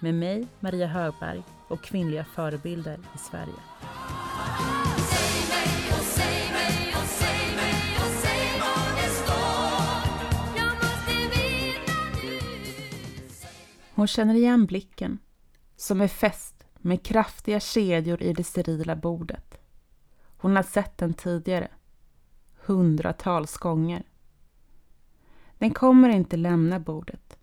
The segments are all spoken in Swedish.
med mig, Maria Högberg och kvinnliga förebilder i Sverige. Hon känner igen blicken, som är fäst med kraftiga kedjor i det sterila bordet. Hon har sett den tidigare, hundratals gånger. Den kommer inte lämna bordet.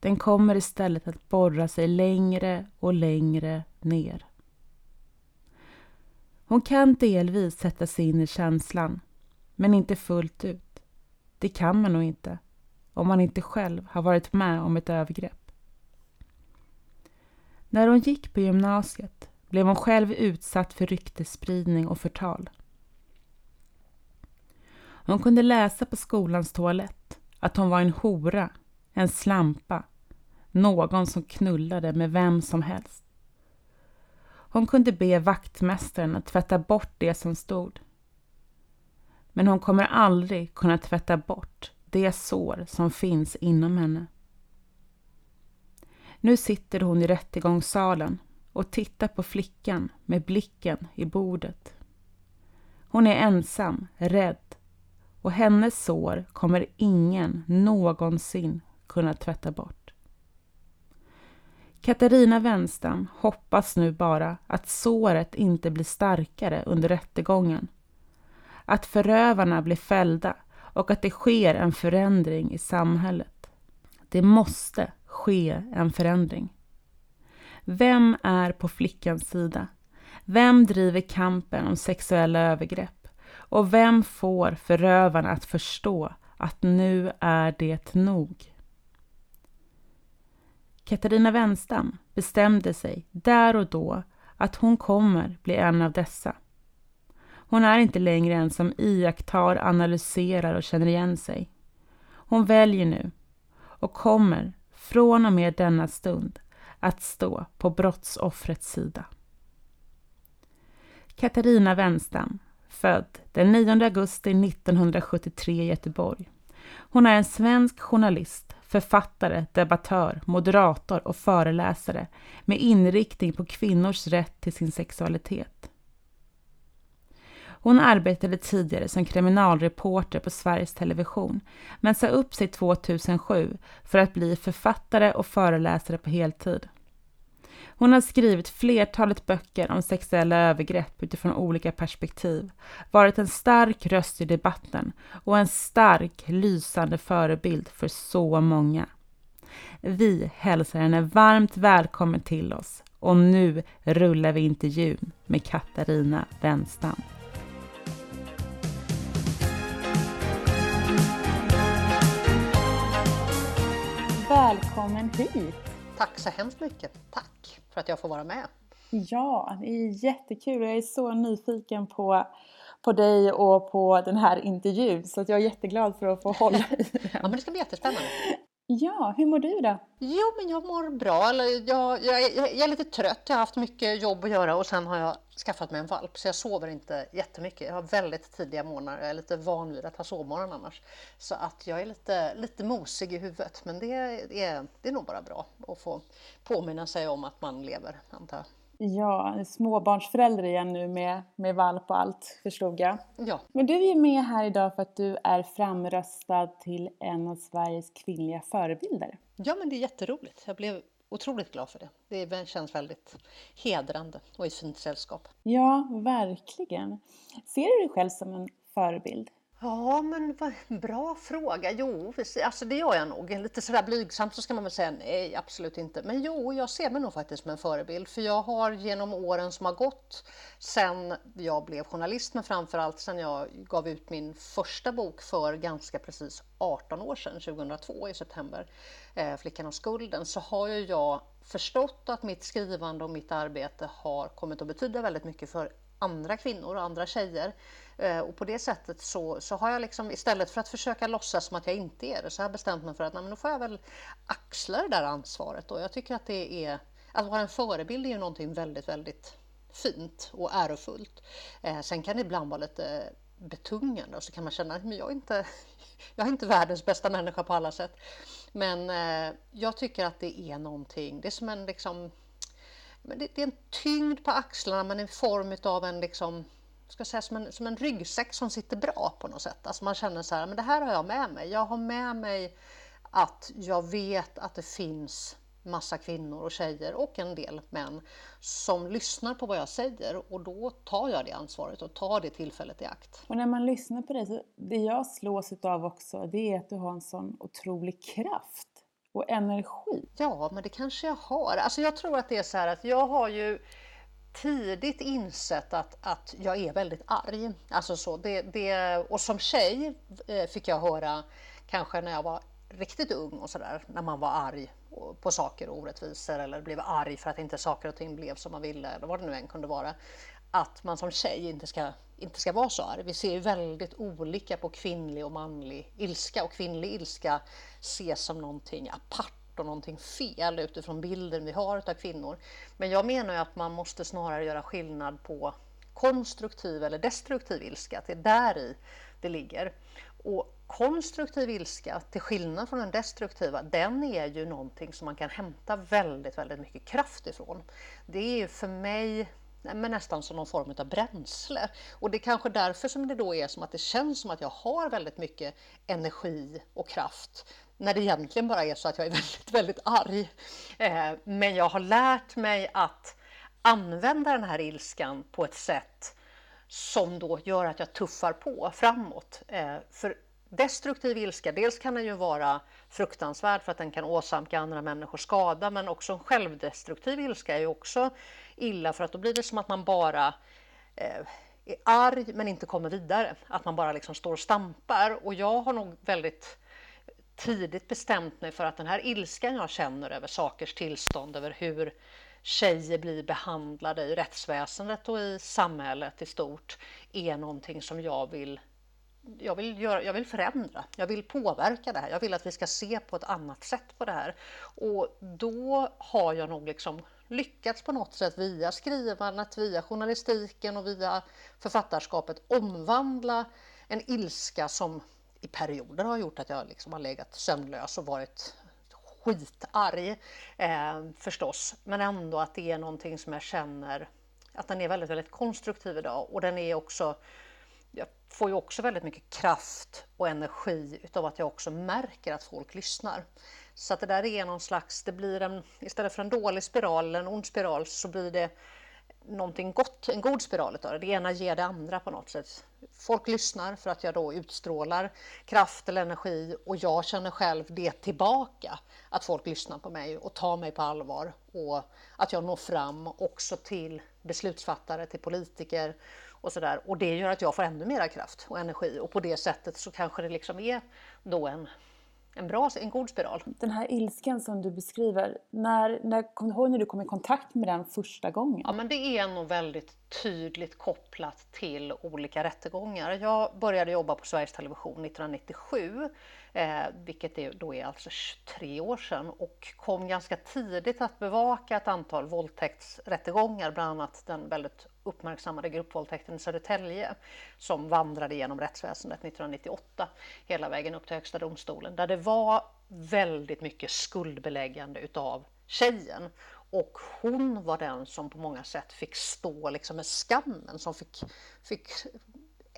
Den kommer istället att borra sig längre och längre ner. Hon kan delvis sätta sig in i känslan, men inte fullt ut. Det kan man nog inte, om man inte själv har varit med om ett övergrepp. När hon gick på gymnasiet blev hon själv utsatt för ryktesspridning och förtal. Hon kunde läsa på skolans toalett att hon var en hora, en slampa, någon som knullade med vem som helst. Hon kunde be vaktmästaren att tvätta bort det som stod. Men hon kommer aldrig kunna tvätta bort det sår som finns inom henne. Nu sitter hon i rättegångssalen och tittar på flickan med blicken i bordet. Hon är ensam, rädd och hennes sår kommer ingen någonsin kunna tvätta bort. Katarina Wenstam hoppas nu bara att såret inte blir starkare under rättegången. Att förövarna blir fällda och att det sker en förändring i samhället. Det måste ske en förändring. Vem är på flickans sida? Vem driver kampen om sexuella övergrepp? Och vem får förövarna att förstå att nu är det nog? Katarina Wenstam bestämde sig där och då att hon kommer bli en av dessa. Hon är inte längre en som iakttar, analyserar och känner igen sig. Hon väljer nu och kommer från och med denna stund att stå på brottsoffrets sida. Katarina Wenstam, född den 9 augusti 1973 i Göteborg. Hon är en svensk journalist, författare, debattör, moderator och föreläsare med inriktning på kvinnors rätt till sin sexualitet. Hon arbetade tidigare som kriminalreporter på Sveriges Television, men sa upp sig 2007 för att bli författare och föreläsare på heltid. Hon har skrivit flertalet böcker om sexuella övergrepp utifrån olika perspektiv, varit en stark röst i debatten och en stark, lysande förebild för så många. Vi hälsar henne varmt välkommen till oss och nu rullar vi intervjun med Katarina Wenstam. Välkommen hit! Tack så hemskt mycket. Tack för att jag får vara med. Ja, det är jättekul jag är så nyfiken på, på dig och på den här intervjun så att jag är jätteglad för att få hålla i den. Ja, men det ska bli jättespännande. Ja, hur mår du då? Jo, men jag mår bra. Jag, jag, jag, är lite trött. Jag har haft mycket jobb att göra och sen har jag skaffat mig en valp så jag sover inte jättemycket. Jag har väldigt tidiga morgnar. Jag är lite van vid att ha sovmorgon annars. Så att jag är lite, lite mosig i huvudet. Men det är, det är nog bara bra att få påminna sig om att man lever, antar jag. Ja, småbarnsförälder igen nu med, med valp och allt, förstod jag. Ja. Men du är ju med här idag för att du är framröstad till en av Sveriges kvinnliga förebilder. Ja, men det är jätteroligt. Jag blev otroligt glad för det. Det känns väldigt hedrande och i fint sällskap. Ja, verkligen. Ser du dig själv som en förebild? Ja, men vad, bra fråga. Jo, alltså det gör jag nog. Lite sådär blygsamt så ska man väl säga nej, absolut inte. Men jo, jag ser mig nog faktiskt som en förebild. För jag har genom åren som har gått sen jag blev journalist, men framförallt sen jag gav ut min första bok för ganska precis 18 år sedan, 2002 i september, eh, Flickan och skulden, så har ju jag förstått att mitt skrivande och mitt arbete har kommit att betyda väldigt mycket för andra kvinnor och andra tjejer. Eh, och på det sättet så, så har jag liksom istället för att försöka låtsas som att jag inte är det så har jag bestämt mig för att nej, men då får jag väl axla det där ansvaret. Och jag tycker att det är att vara en förebild är ju någonting väldigt, väldigt fint och ärofullt. Eh, sen kan det ibland vara lite betungande och så kan man känna att jag är inte, jag är inte världens bästa människa på alla sätt. Men eh, jag tycker att det är någonting, det är som en liksom det, det är en tyngd på axlarna men i form av en liksom ska säga, som, en, som en ryggsäck som sitter bra på något sätt. Alltså man känner så här, men det här har jag med mig. Jag har med mig att jag vet att det finns massa kvinnor och tjejer och en del män som lyssnar på vad jag säger och då tar jag det ansvaret och tar det tillfället i akt. Och när man lyssnar på dig, det jag slås av också, det är att du har en sån otrolig kraft och energi. Ja, men det kanske jag har. Alltså jag tror att det är så här att jag har ju tidigt insett att, att jag är väldigt arg. Alltså så, det, det, och som tjej eh, fick jag höra, kanske när jag var riktigt ung och sådär, när man var arg på saker och orättvisor eller blev arg för att inte saker och ting blev som man ville eller vad det nu än kunde vara. Att man som tjej inte ska, inte ska vara så arg. Vi ser ju väldigt olika på kvinnlig och manlig ilska och kvinnlig ilska ses som någonting apart och någonting fel utifrån bilden vi har av kvinnor. Men jag menar ju att man måste snarare göra skillnad på konstruktiv eller destruktiv ilska, att det är där i det ligger. Och konstruktiv ilska, till skillnad från den destruktiva, den är ju någonting som man kan hämta väldigt, väldigt mycket kraft ifrån. Det är ju för mig men nästan som någon form av bränsle. Och det är kanske därför som det då är som att det känns som att jag har väldigt mycket energi och kraft när det egentligen bara är så att jag är väldigt, väldigt arg. Eh, men jag har lärt mig att använda den här ilskan på ett sätt som då gör att jag tuffar på framåt. Eh, för destruktiv ilska, dels kan den ju vara fruktansvärd för att den kan åsamka andra människor skada, men också en självdestruktiv ilska är ju också illa för att då blir det som att man bara eh, är arg men inte kommer vidare. Att man bara liksom står och stampar. Och jag har nog väldigt tidigt bestämt mig för att den här ilskan jag känner över sakers tillstånd, över hur tjejer blir behandlade i rättsväsendet och i samhället i stort, är någonting som jag vill jag vill, göra, jag vill förändra, jag vill påverka det här. Jag vill att vi ska se på ett annat sätt på det här. Och då har jag nog liksom lyckats på något sätt via skrivandet, via journalistiken och via författarskapet omvandla en ilska som i perioder har gjort att jag liksom har legat sömnlös och varit skitarg eh, förstås. Men ändå att det är någonting som jag känner att den är väldigt, väldigt konstruktiv idag och den är också jag får ju också väldigt mycket kraft och energi utav att jag också märker att folk lyssnar. Så att det där är någon slags, det blir en, istället för en dålig spiral eller en ond spiral så blir det någonting gott, en god spiral utav det. Det ena ger det andra på något sätt. Folk lyssnar för att jag då utstrålar kraft eller energi och jag känner själv det tillbaka. Att folk lyssnar på mig och tar mig på allvar och att jag når fram också till beslutsfattare, till politiker och sådär. Och det gör att jag får ännu mera kraft och energi och på det sättet så kanske det liksom är då en en, bra, en god spiral. Den här ilskan som du beskriver, när, när, kom du ihåg när du kom i kontakt med den första gången? Ja, men det är nog väldigt tydligt kopplat till olika rättegångar. Jag började jobba på Sveriges Television 1997, eh, vilket är, då är alltså 23 år sedan, och kom ganska tidigt att bevaka ett antal våldtäktsrättegångar, bland annat den väldigt uppmärksammade gruppvåldtäkten i Södertälje som vandrade genom rättsväsendet 1998 hela vägen upp till Högsta domstolen, där det var väldigt mycket skuldbeläggande utav tjejen och hon var den som på många sätt fick stå liksom med skammen, som fick, fick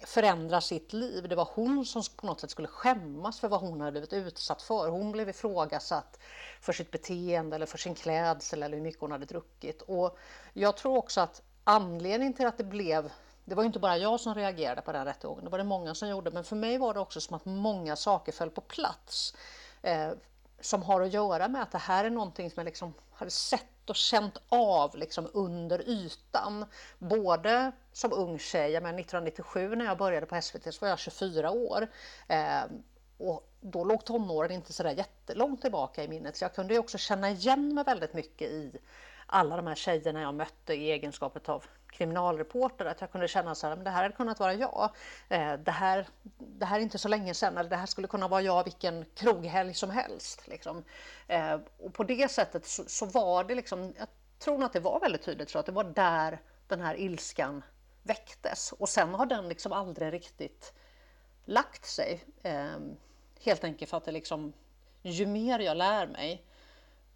förändra sitt liv. Det var hon som på något sätt skulle skämmas för vad hon hade blivit utsatt för. Hon blev ifrågasatt för sitt beteende eller för sin klädsel eller hur mycket hon hade druckit. Och jag tror också att anledningen till att det blev det var inte bara jag som reagerade på den rättegången, det var det många som gjorde, men för mig var det också som att många saker föll på plats. Eh, som har att göra med att det här är någonting som jag liksom hade sett och känt av liksom under ytan. Både som ung tjej, jag menar 1997 när jag började på SVT så var jag 24 år. Eh, och då låg tonåren inte sådär jättelångt tillbaka i minnet så jag kunde ju också känna igen mig väldigt mycket i alla de här tjejerna jag mötte i egenskap av kriminalreporter att jag kunde känna så här, men det här hade kunnat vara jag. Eh, det här, det här är inte så länge sedan, eller det här skulle kunna vara jag vilken kroghelg som helst. Liksom. Eh, och på det sättet så, så, var det liksom, jag tror att det var väldigt tydligt så att det var där den här ilskan väcktes och sen har den liksom aldrig riktigt lagt sig. Eh, helt enkelt för att det liksom, ju mer jag lär mig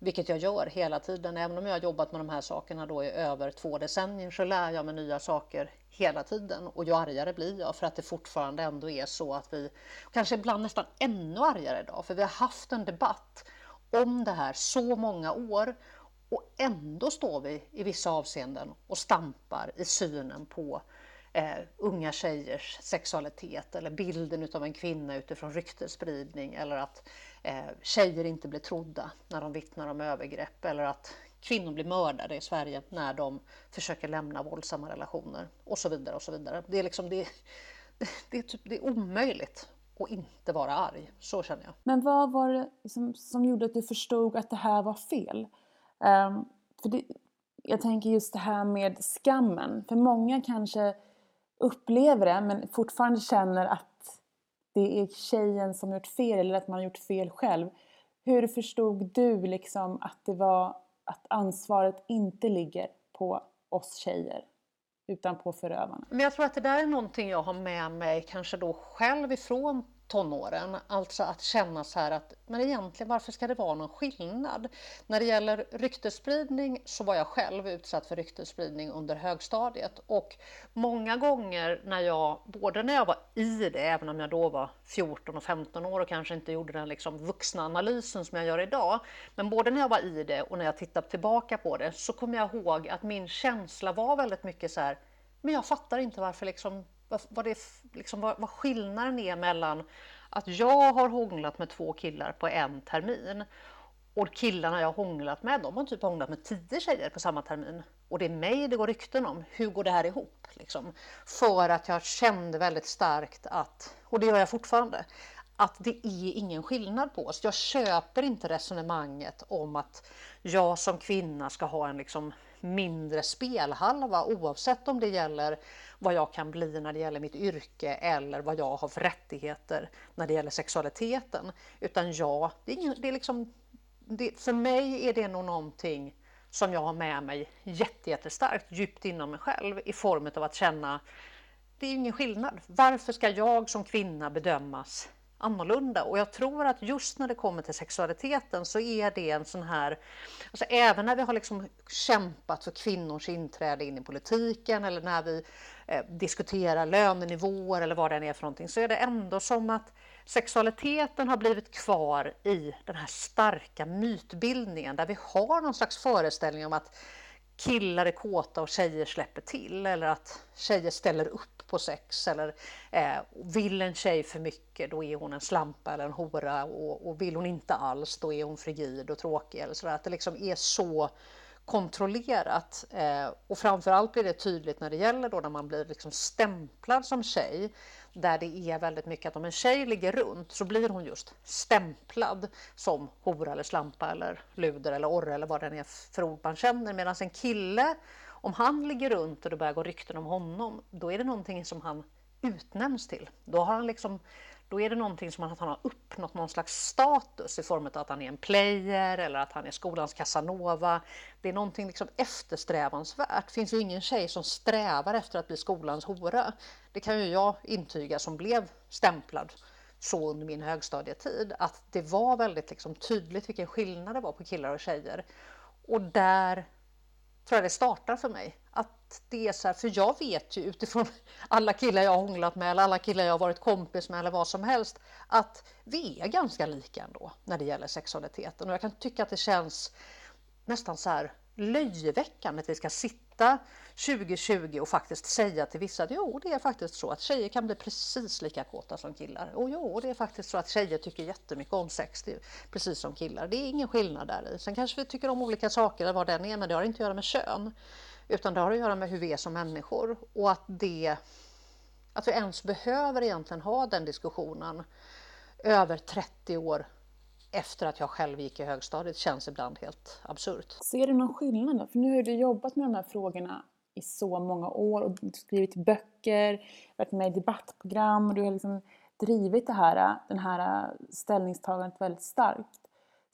vilket jag gör hela tiden, även om jag har jobbat med de här sakerna då i över två decennier så lär jag mig nya saker hela tiden. Och ju argare blir jag för att det fortfarande ändå är så att vi, kanske ibland nästan ännu argare idag, för vi har haft en debatt om det här så många år och ändå står vi i vissa avseenden och stampar i synen på eh, unga tjejers sexualitet eller bilden av en kvinna utifrån ryktesspridning eller att eh, tjejer inte blir trodda när de vittnar om övergrepp eller att kvinnor blir mördade i Sverige när de försöker lämna våldsamma relationer och så vidare. och så vidare. Det är, liksom, det, det, är, typ, det är omöjligt att inte vara arg. Så känner jag. Men vad var det som, som gjorde att du förstod att det här var fel? Um, för det, jag tänker just det här med skammen. För många kanske upplever det men fortfarande känner att det är tjejen som gjort fel eller att man har gjort fel själv. Hur förstod du liksom att det var att ansvaret inte ligger på oss tjejer utan på förövarna? Men jag tror att det där är någonting jag har med mig kanske då själv ifrån tonåren. Alltså att känna så här att, men egentligen varför ska det vara någon skillnad? När det gäller ryktesspridning så var jag själv utsatt för ryktesspridning under högstadiet och många gånger när jag, både när jag var i det, även om jag då var 14 och 15 år och kanske inte gjorde den liksom vuxna analysen som jag gör idag, men både när jag var i det och när jag tittar tillbaka på det så kommer jag ihåg att min känsla var väldigt mycket så här, men jag fattar inte varför liksom vad, vad, det, liksom, vad, vad skillnaden är mellan att jag har hånglat med två killar på en termin och killarna jag har hånglat med, de har typ hånglat med tio tjejer på samma termin. Och det är mig det går rykten om. Hur går det här ihop? Liksom? För att jag kände väldigt starkt att, och det gör jag fortfarande, att det är ingen skillnad på oss. Jag köper inte resonemanget om att jag som kvinna ska ha en liksom mindre spelhalva oavsett om det gäller vad jag kan bli när det gäller mitt yrke eller vad jag har för rättigheter när det gäller sexualiteten. Utan ja, det är, det är liksom, det, för mig är det nog någonting som jag har med mig jättestarkt djupt inom mig själv i form av att känna det är ingen skillnad. Varför ska jag som kvinna bedömas annorlunda. Och jag tror att just när det kommer till sexualiteten så är det en sån här, alltså även när vi har liksom kämpat för kvinnors inträde in i politiken eller när vi eh, diskuterar lönenivåer eller vad det än är för någonting, så är det ändå som att sexualiteten har blivit kvar i den här starka mytbildningen där vi har någon slags föreställning om att killar är kåta och tjejer släpper till eller att tjejer ställer upp på sex eller eh, vill en tjej för mycket då är hon en slampa eller en hora och, och vill hon inte alls då är hon frigid och tråkig eller sådär. Att det liksom är så kontrollerat eh, och framförallt blir det tydligt när det gäller då när man blir liksom stämplad som tjej där det är väldigt mycket att om en tjej ligger runt så blir hon just stämplad som hora eller slampa eller luder eller orre eller vad det är för ord man känner. Medan en kille, om han ligger runt och det börjar gå rykten om honom, då är det någonting som han utnämns till. Då har han liksom då är det någonting som att han har uppnått någon slags status i form av att han är en player eller att han är skolans Casanova. Det är någonting liksom eftersträvansvärt. Det finns ju ingen tjej som strävar efter att bli skolans hora. Det kan ju jag intyga som blev stämplad så under min högstadietid att det var väldigt liksom tydligt vilken skillnad det var på killar och tjejer. Och där tror jag det startar för mig. Att det är så här, för jag vet ju utifrån alla killar jag har hånglat med eller alla killar jag har varit kompis med eller vad som helst att vi är ganska lika ändå när det gäller sexualiteten och jag kan tycka att det känns nästan så här löjeväckande att vi ska sitta 2020 och faktiskt säga till vissa att jo, det är faktiskt så att tjejer kan bli precis lika kåta som killar. Och jo, det är faktiskt så att tjejer tycker jättemycket om sex, precis som killar. Det är ingen skillnad där i. Sen kanske vi tycker om olika saker eller vad det är, men det har inte att göra med kön. Utan det har att göra med hur vi är som människor och att det att vi ens behöver egentligen ha den diskussionen över 30 år efter att jag själv gick i högstadiet känns ibland helt absurt. Ser du någon skillnad då? För nu har du jobbat med de här frågorna i så många år och skrivit böcker, varit med i debattprogram och du har liksom drivit det här, den här ställningstagandet väldigt starkt.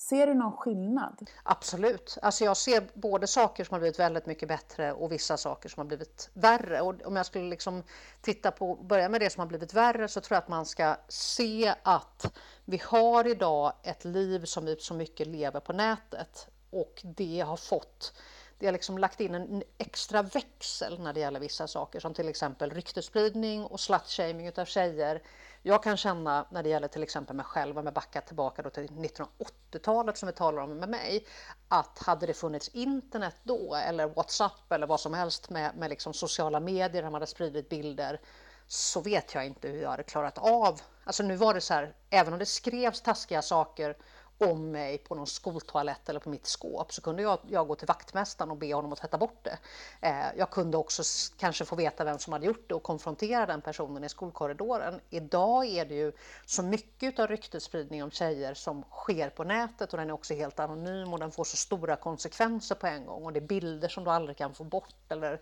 Ser du någon skillnad? Absolut. Alltså jag ser både saker som har blivit väldigt mycket bättre och vissa saker som har blivit värre. Och om jag skulle liksom titta på, börja med det som har blivit värre så tror jag att man ska se att vi har idag ett liv som vi så mycket lever på nätet och det har fått det har liksom lagt in en extra växel när det gäller vissa saker som till exempel ryktesspridning och slutshaming utav tjejer jag kan känna när det gäller till exempel mig själv, om jag backar tillbaka då till 1980-talet som vi talar om med mig, att hade det funnits internet då eller Whatsapp eller vad som helst med, med liksom sociala medier, där man hade spridit bilder, så vet jag inte hur jag hade klarat av. Alltså nu var det så här, även om det skrevs taskiga saker om mig på någon skoltoalett eller på mitt skåp så kunde jag, jag gå till vaktmästaren och be honom att tvätta bort det. Eh, jag kunde också kanske få veta vem som hade gjort det och konfrontera den personen i skolkorridoren. Idag är det ju så mycket av ryktesspridning om tjejer som sker på nätet och den är också helt anonym och den får så stora konsekvenser på en gång och det är bilder som du aldrig kan få bort eller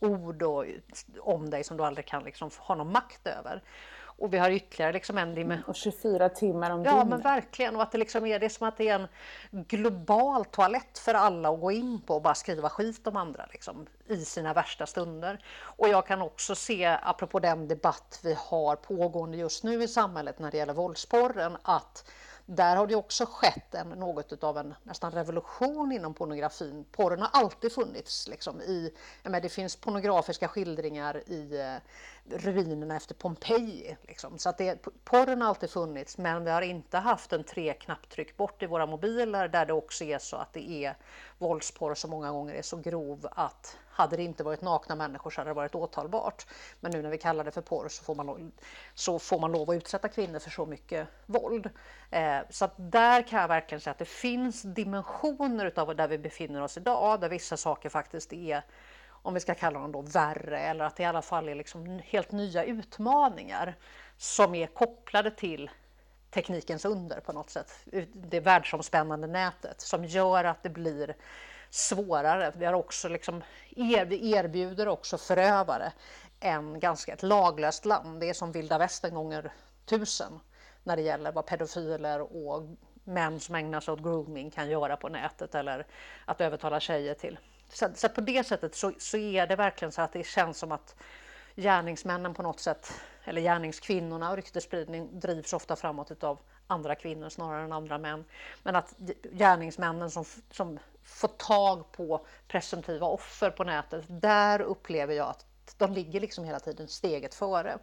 ord och, om dig som du aldrig kan liksom ha någon makt över. Och vi har ytterligare liksom en dimension. Och 24 timmar om dygnet. Ja men verkligen och att det liksom är det som att det är en global toalett för alla att gå in på och bara skriva skit om andra liksom, i sina värsta stunder. Och jag kan också se, apropå den debatt vi har pågående just nu i samhället när det gäller våldsporren, att där har det också skett en, något av en nästan revolution inom pornografin. Porren har alltid funnits. Liksom, i, men det finns pornografiska skildringar i eh, ruinerna efter Pompeji. Liksom. Så att det, porren har alltid funnits men vi har inte haft en tre knapptryck bort i våra mobiler där det också är så att det är våldsporr som många gånger är så grov att hade det inte varit nakna människor så hade det varit åtalbart. Men nu när vi kallar det för porr så får man, så får man lov att utsätta kvinnor för så mycket våld. Eh, så att där kan jag verkligen säga att det finns dimensioner utav där vi befinner oss idag, där vissa saker faktiskt är om vi ska kalla dem då värre eller att det i alla fall är liksom helt nya utmaningar som är kopplade till teknikens under på något sätt. Det världsomspännande nätet som gör att det blir svårare. Vi, har också liksom, erbjuder också förövare en ganska ett laglöst land. Det är som vilda västern gånger tusen när det gäller vad pedofiler och män som ägnar sig åt grooming kan göra på nätet eller att övertala tjejer till. Så, så på det sättet så, så är det verkligen så att det känns som att gärningsmännen på något sätt, eller gärningskvinnorna och ryktesspridning drivs ofta framåt av andra kvinnor snarare än andra män. Men att gärningsmännen som, som få tag på presumtiva offer på nätet, där upplever jag att de ligger liksom hela tiden steget före.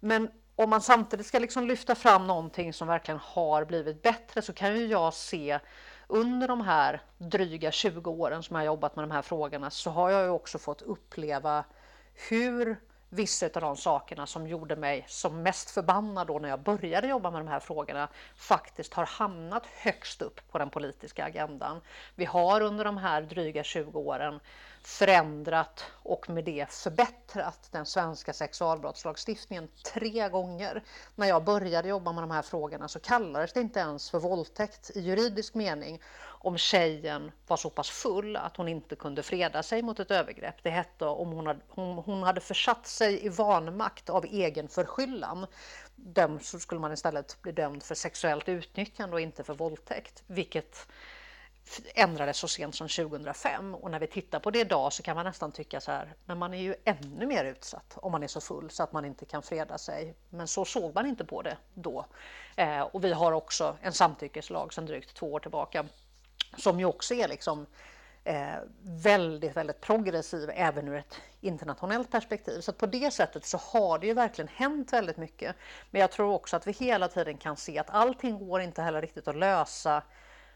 Men om man samtidigt ska liksom lyfta fram någonting som verkligen har blivit bättre så kan ju jag se under de här dryga 20 åren som jag jobbat med de här frågorna så har jag ju också fått uppleva hur vissa av de sakerna som gjorde mig som mest förbannad då när jag började jobba med de här frågorna faktiskt har hamnat högst upp på den politiska agendan. Vi har under de här dryga 20 åren förändrat och med det förbättrat den svenska sexualbrottslagstiftningen tre gånger. När jag började jobba med de här frågorna så kallades det inte ens för våldtäkt i juridisk mening om tjejen var så pass full att hon inte kunde freda sig mot ett övergrepp. Det hette om hon hade, hon, hon hade försatt sig i vanmakt av egen förskyllan. Så skulle man istället bli dömd för sexuellt utnyttjande och inte för våldtäkt, vilket ändrades så sent som 2005 och när vi tittar på det idag så kan man nästan tycka så här, men man är ju ännu mer utsatt om man är så full så att man inte kan freda sig. Men så såg man inte på det då. Eh, och vi har också en samtyckeslag sedan drygt två år tillbaka som ju också är liksom eh, väldigt, väldigt progressiv även ur ett internationellt perspektiv. Så på det sättet så har det ju verkligen hänt väldigt mycket. Men jag tror också att vi hela tiden kan se att allting går inte heller riktigt att lösa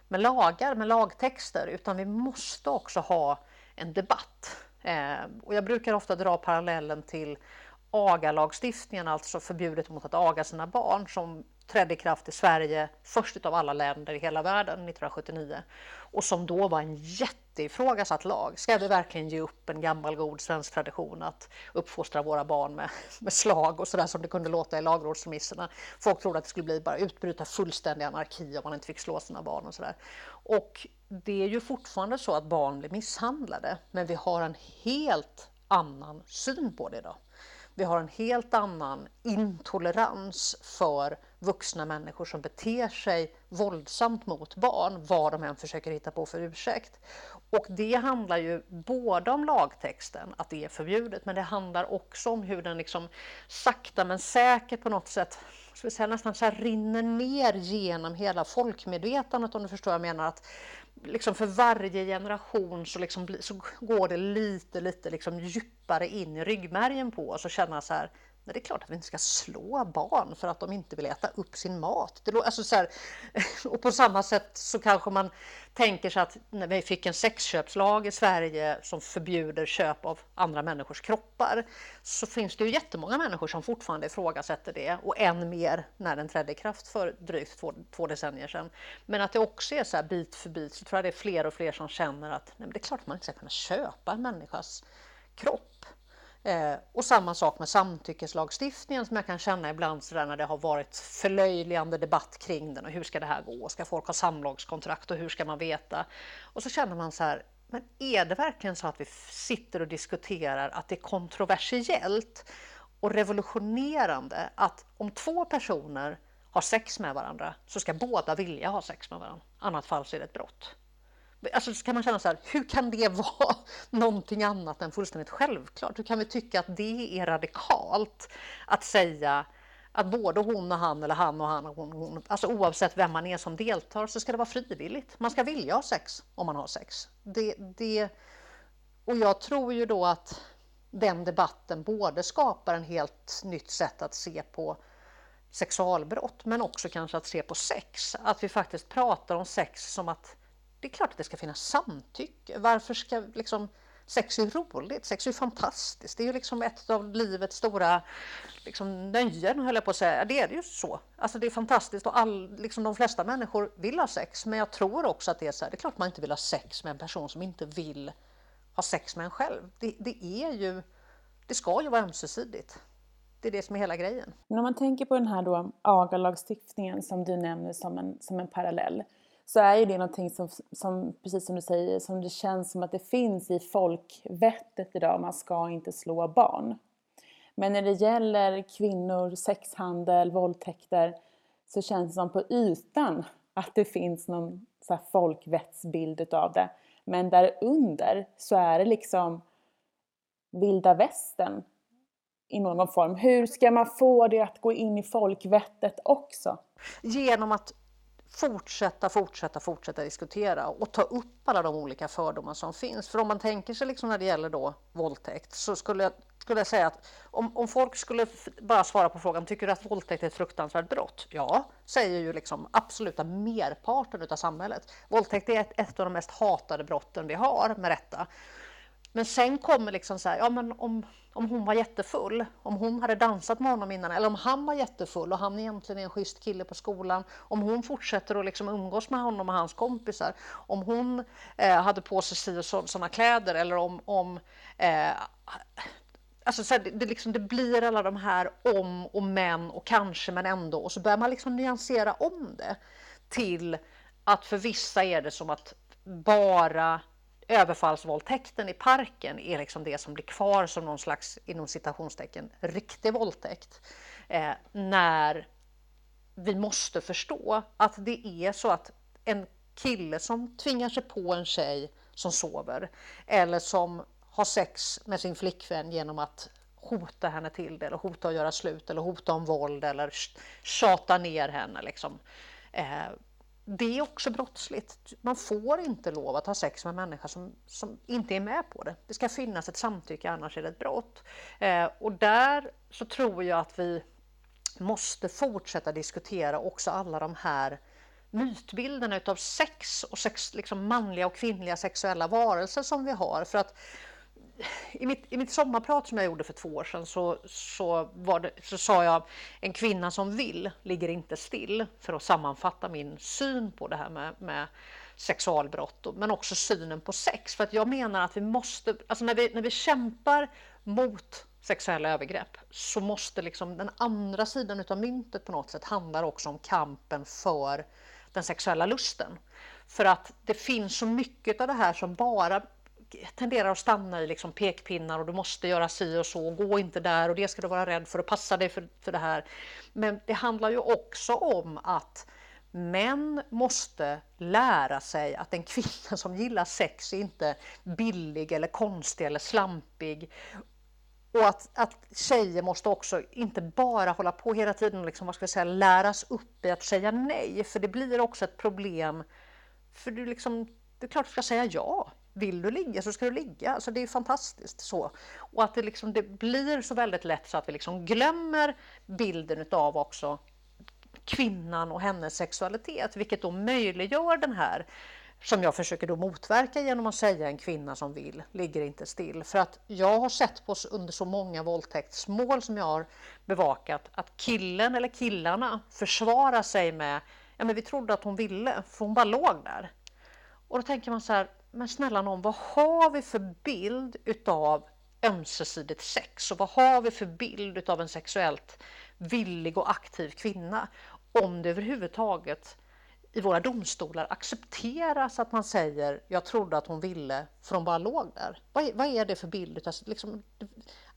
med lagar, med lagtexter, utan vi måste också ha en debatt. Eh, och jag brukar ofta dra parallellen till agalagstiftningen, alltså förbjudet mot att aga sina barn, som trädde i kraft i Sverige först av alla länder i hela världen 1979 och som då var en jätteifrågasatt lag. Ska vi verkligen ge upp en gammal god svensk tradition att uppfostra våra barn med, med slag och sådär som det kunde låta i lagrådsremisserna? Folk trodde att det skulle bli bara utbryta fullständig anarki om man inte fick slå sina barn och sådär. Och det är ju fortfarande så att barn blir misshandlade, men vi har en helt annan syn på det idag. Vi har en helt annan intolerans för vuxna människor som beter sig våldsamt mot barn, vad de än försöker hitta på för ursäkt. Och det handlar ju både om lagtexten, att det är förbjudet, men det handlar också om hur den liksom sakta men säkert på något sätt ska vi säga, nästan så rinner ner genom hela folkmedvetandet om du förstår vad jag menar. Att liksom för varje generation så, liksom, så går det lite, lite liksom djupare in i ryggmärgen på oss och känna så här, Nej, det är klart att vi inte ska slå barn för att de inte vill äta upp sin mat. Det, alltså så här, och på samma sätt så kanske man tänker sig att när vi fick en sexköpslag i Sverige som förbjuder köp av andra människors kroppar så finns det ju jättemånga människor som fortfarande ifrågasätter det och än mer när den trädde i kraft för drygt två, två decennier sedan. Men att det också är så här bit för bit så tror jag det är fler och fler som känner att nej, det är klart att man inte ska kunna köpa en människas kropp. Eh, och samma sak med samtyckeslagstiftningen som jag kan känna ibland sådär när det har varit förlöjligande debatt kring den och hur ska det här gå? Ska folk ha samlagskontrakt och hur ska man veta? Och så känner man så här, men är det verkligen så att vi sitter och diskuterar att det är kontroversiellt och revolutionerande att om två personer har sex med varandra så ska båda vilja ha sex med varandra, annat fall så är det ett brott. Alltså så kan man känna så här, hur kan det vara någonting annat än fullständigt självklart? Hur kan vi tycka att det är radikalt att säga att både hon och han eller han och han och hon, hon, alltså oavsett vem man är som deltar så ska det vara frivilligt. Man ska vilja ha sex om man har sex. Det, det, och jag tror ju då att den debatten både skapar en helt nytt sätt att se på sexualbrott men också kanske att se på sex. Att vi faktiskt pratar om sex som att det är klart att det ska finnas samtycke. Varför ska liksom Sex är roligt, sex är fantastiskt. Det är ju liksom ett av livets stora liksom, nöjen, höll jag på att säga. Det är det ju så. Alltså det är fantastiskt och all, liksom, de flesta människor vill ha sex. Men jag tror också att det är så här, det är klart man inte vill ha sex med en person som inte vill ha sex med en själv. Det, det är ju, det ska ju vara ömsesidigt. Det är det som är hela grejen. Men om man tänker på den här då agalagstiftningen som du nämner som en, som en parallell så är ju det någonting som, som, precis som du säger, som det känns som att det finns i folkvettet idag. Man ska inte slå barn. Men när det gäller kvinnor, sexhandel, våldtäkter så känns det som på ytan att det finns någon så folkvettsbild utav det. Men där under så är det liksom vilda västern i någon form. Hur ska man få det att gå in i folkvettet också? Genom att fortsätta, fortsätta, fortsätta diskutera och ta upp alla de olika fördomar som finns. För om man tänker sig liksom när det gäller då våldtäkt så skulle jag, skulle jag säga att om, om folk skulle bara svara på frågan, tycker du att våldtäkt är ett fruktansvärt brott? Ja, säger ju liksom absoluta merparten av samhället. Våldtäkt är ett, ett av de mest hatade brotten vi har, med rätta. Men sen kommer liksom så här, ja men om, om hon var jättefull, om hon hade dansat med honom innan, eller om han var jättefull och han egentligen är en schysst kille på skolan, om hon fortsätter att liksom umgås med honom och hans kompisar, om hon eh, hade på sig si och sådana kläder eller om, om eh, Alltså så här, det, det, liksom, det blir alla de här om och men och kanske men ändå och så börjar man liksom nyansera om det till att för vissa är det som att bara överfallsvåldtäkten i parken är liksom det som blir kvar som någon slags, inom citationstecken, riktig våldtäkt. Eh, när vi måste förstå att det är så att en kille som tvingar sig på en tjej som sover eller som har sex med sin flickvän genom att hota henne till det eller hota att göra slut eller hota om våld eller tjata ner henne. Liksom. Eh, det är också brottsligt. Man får inte lov att ha sex med en människa som, som inte är med på det. Det ska finnas ett samtycke, annars är det ett brott. Eh, och där så tror jag att vi måste fortsätta diskutera också alla de här mytbilderna utav sex och sex, liksom manliga och kvinnliga sexuella varelser som vi har. För att i, mitt, I mitt sommarprat som jag gjorde för två år sedan så, så, det, så sa jag en kvinna som vill ligger inte still för att sammanfatta min syn på det här med, med sexualbrott men också synen på sex. För att jag menar att vi måste, alltså när vi, när vi kämpar mot sexuella övergrepp så måste liksom den andra sidan utav myntet på något sätt handlar också om kampen för den sexuella lusten. För att det finns så mycket av det här som bara tenderar att stanna i liksom pekpinnar och du måste göra si och så, gå inte där och det ska du vara rädd för och passa dig för, för det här. Men det handlar ju också om att män måste lära sig att en kvinna som gillar sex är inte billig eller konstig eller slampig. Och att, att tjejer måste också inte bara hålla på hela tiden och liksom, vad ska jag säga, läras upp i att säga nej, för det blir också ett problem. För du liksom, det är klart du ska säga ja. Vill du ligga så ska du ligga. Alltså det är fantastiskt så. Och att det, liksom, det blir så väldigt lätt så att vi liksom glömmer bilden av också kvinnan och hennes sexualitet, vilket då möjliggör den här som jag försöker då motverka genom att säga en kvinna som vill ligger inte still. För att jag har sett på under så många våldtäktsmål som jag har bevakat att killen eller killarna försvarar sig med ja men vi trodde att hon ville för hon bara låg där. Och då tänker man så här, men snälla någon, vad har vi för bild utav ömsesidigt sex och vad har vi för bild utav en sexuellt villig och aktiv kvinna? Om det överhuvudtaget i våra domstolar accepteras att man säger jag trodde att hon ville för hon bara låg där. Vad är, vad är det för bild? Alltså, liksom,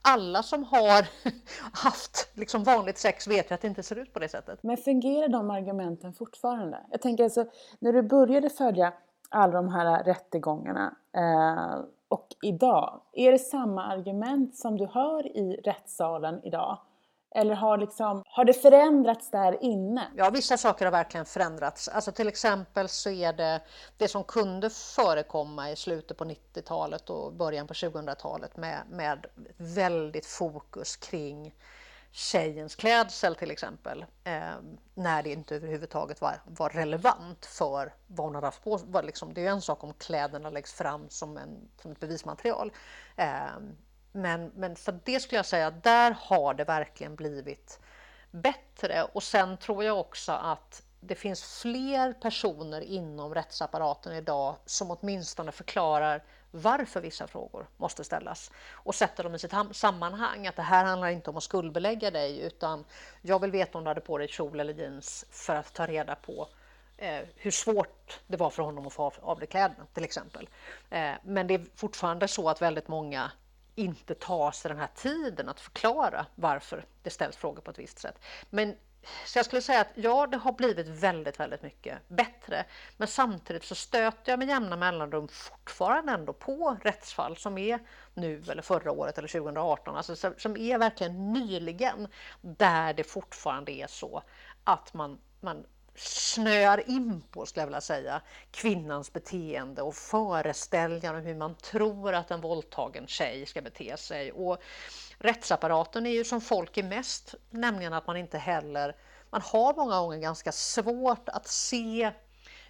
alla som har haft liksom vanligt sex vet ju att det inte ser ut på det sättet. Men fungerar de argumenten fortfarande? Jag tänker alltså, när du började följa alla de här rättegångarna eh, och idag, är det samma argument som du hör i rättssalen idag? Eller har, liksom, har det förändrats där inne? Ja, vissa saker har verkligen förändrats. Alltså till exempel så är det det som kunde förekomma i slutet på 90-talet och början på 2000-talet med, med väldigt fokus kring tjejens klädsel till exempel, eh, när det inte överhuvudtaget var, var relevant för vad hon hade haft på sig. Liksom, det är en sak om kläderna läggs fram som, en, som ett bevismaterial. Eh, men, men så det skulle jag säga, där har det verkligen blivit bättre. Och sen tror jag också att det finns fler personer inom rättsapparaten idag som åtminstone förklarar varför vissa frågor måste ställas och sätta dem i sitt sammanhang. Att det här handlar inte om att skuldbelägga dig utan jag vill veta om du hade på dig kjol eller jeans för att ta reda på eh, hur svårt det var för honom att få av, av dig kläderna till exempel. Eh, men det är fortfarande så att väldigt många inte tar sig den här tiden att förklara varför det ställs frågor på ett visst sätt. Men så jag skulle säga att ja, det har blivit väldigt, väldigt mycket bättre. Men samtidigt så stöter jag med jämna mellanrum fortfarande ändå på rättsfall som är nu eller förra året eller 2018, alltså som är verkligen nyligen, där det fortfarande är så att man, man snöar in på, skulle jag vilja säga, kvinnans beteende och föreställningar om hur man tror att en våldtagen tjej ska bete sig. Och rättsapparaten är ju som folk är mest, nämligen att man inte heller, man har många gånger ganska svårt att se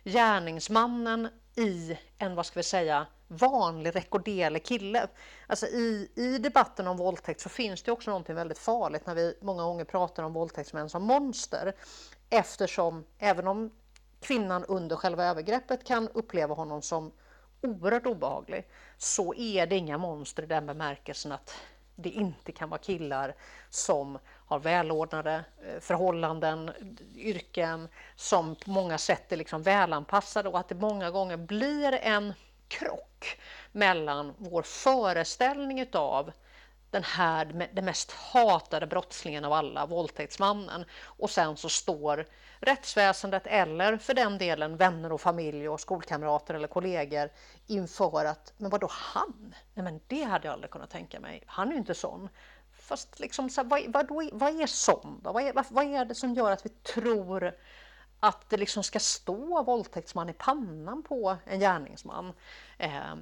gärningsmannen i en, vad ska vi säga, vanlig rekorderlig kille. Alltså i, I debatten om våldtäkt så finns det också någonting väldigt farligt när vi många gånger pratar om våldtäktsmän som monster. Eftersom även om kvinnan under själva övergreppet kan uppleva honom som oerhört obehaglig så är det inga monster i den bemärkelsen att det inte kan vara killar som har välordnade eh, förhållanden, yrken som på många sätt är liksom välanpassade och att det många gånger blir en krock mellan vår föreställning utav den här, den mest hatade brottslingen av alla, våldtäktsmannen. Och sen så står rättsväsendet eller för den delen vänner och familj och skolkamrater eller kollegor inför att, men vadå han? Nej men det hade jag aldrig kunnat tänka mig. Han är ju inte sån. Fast liksom, så, vad, vad, vad är sån då? Vad är, vad, vad är det som gör att vi tror att det liksom ska stå våldtäktsman i pannan på en gärningsman? Eh,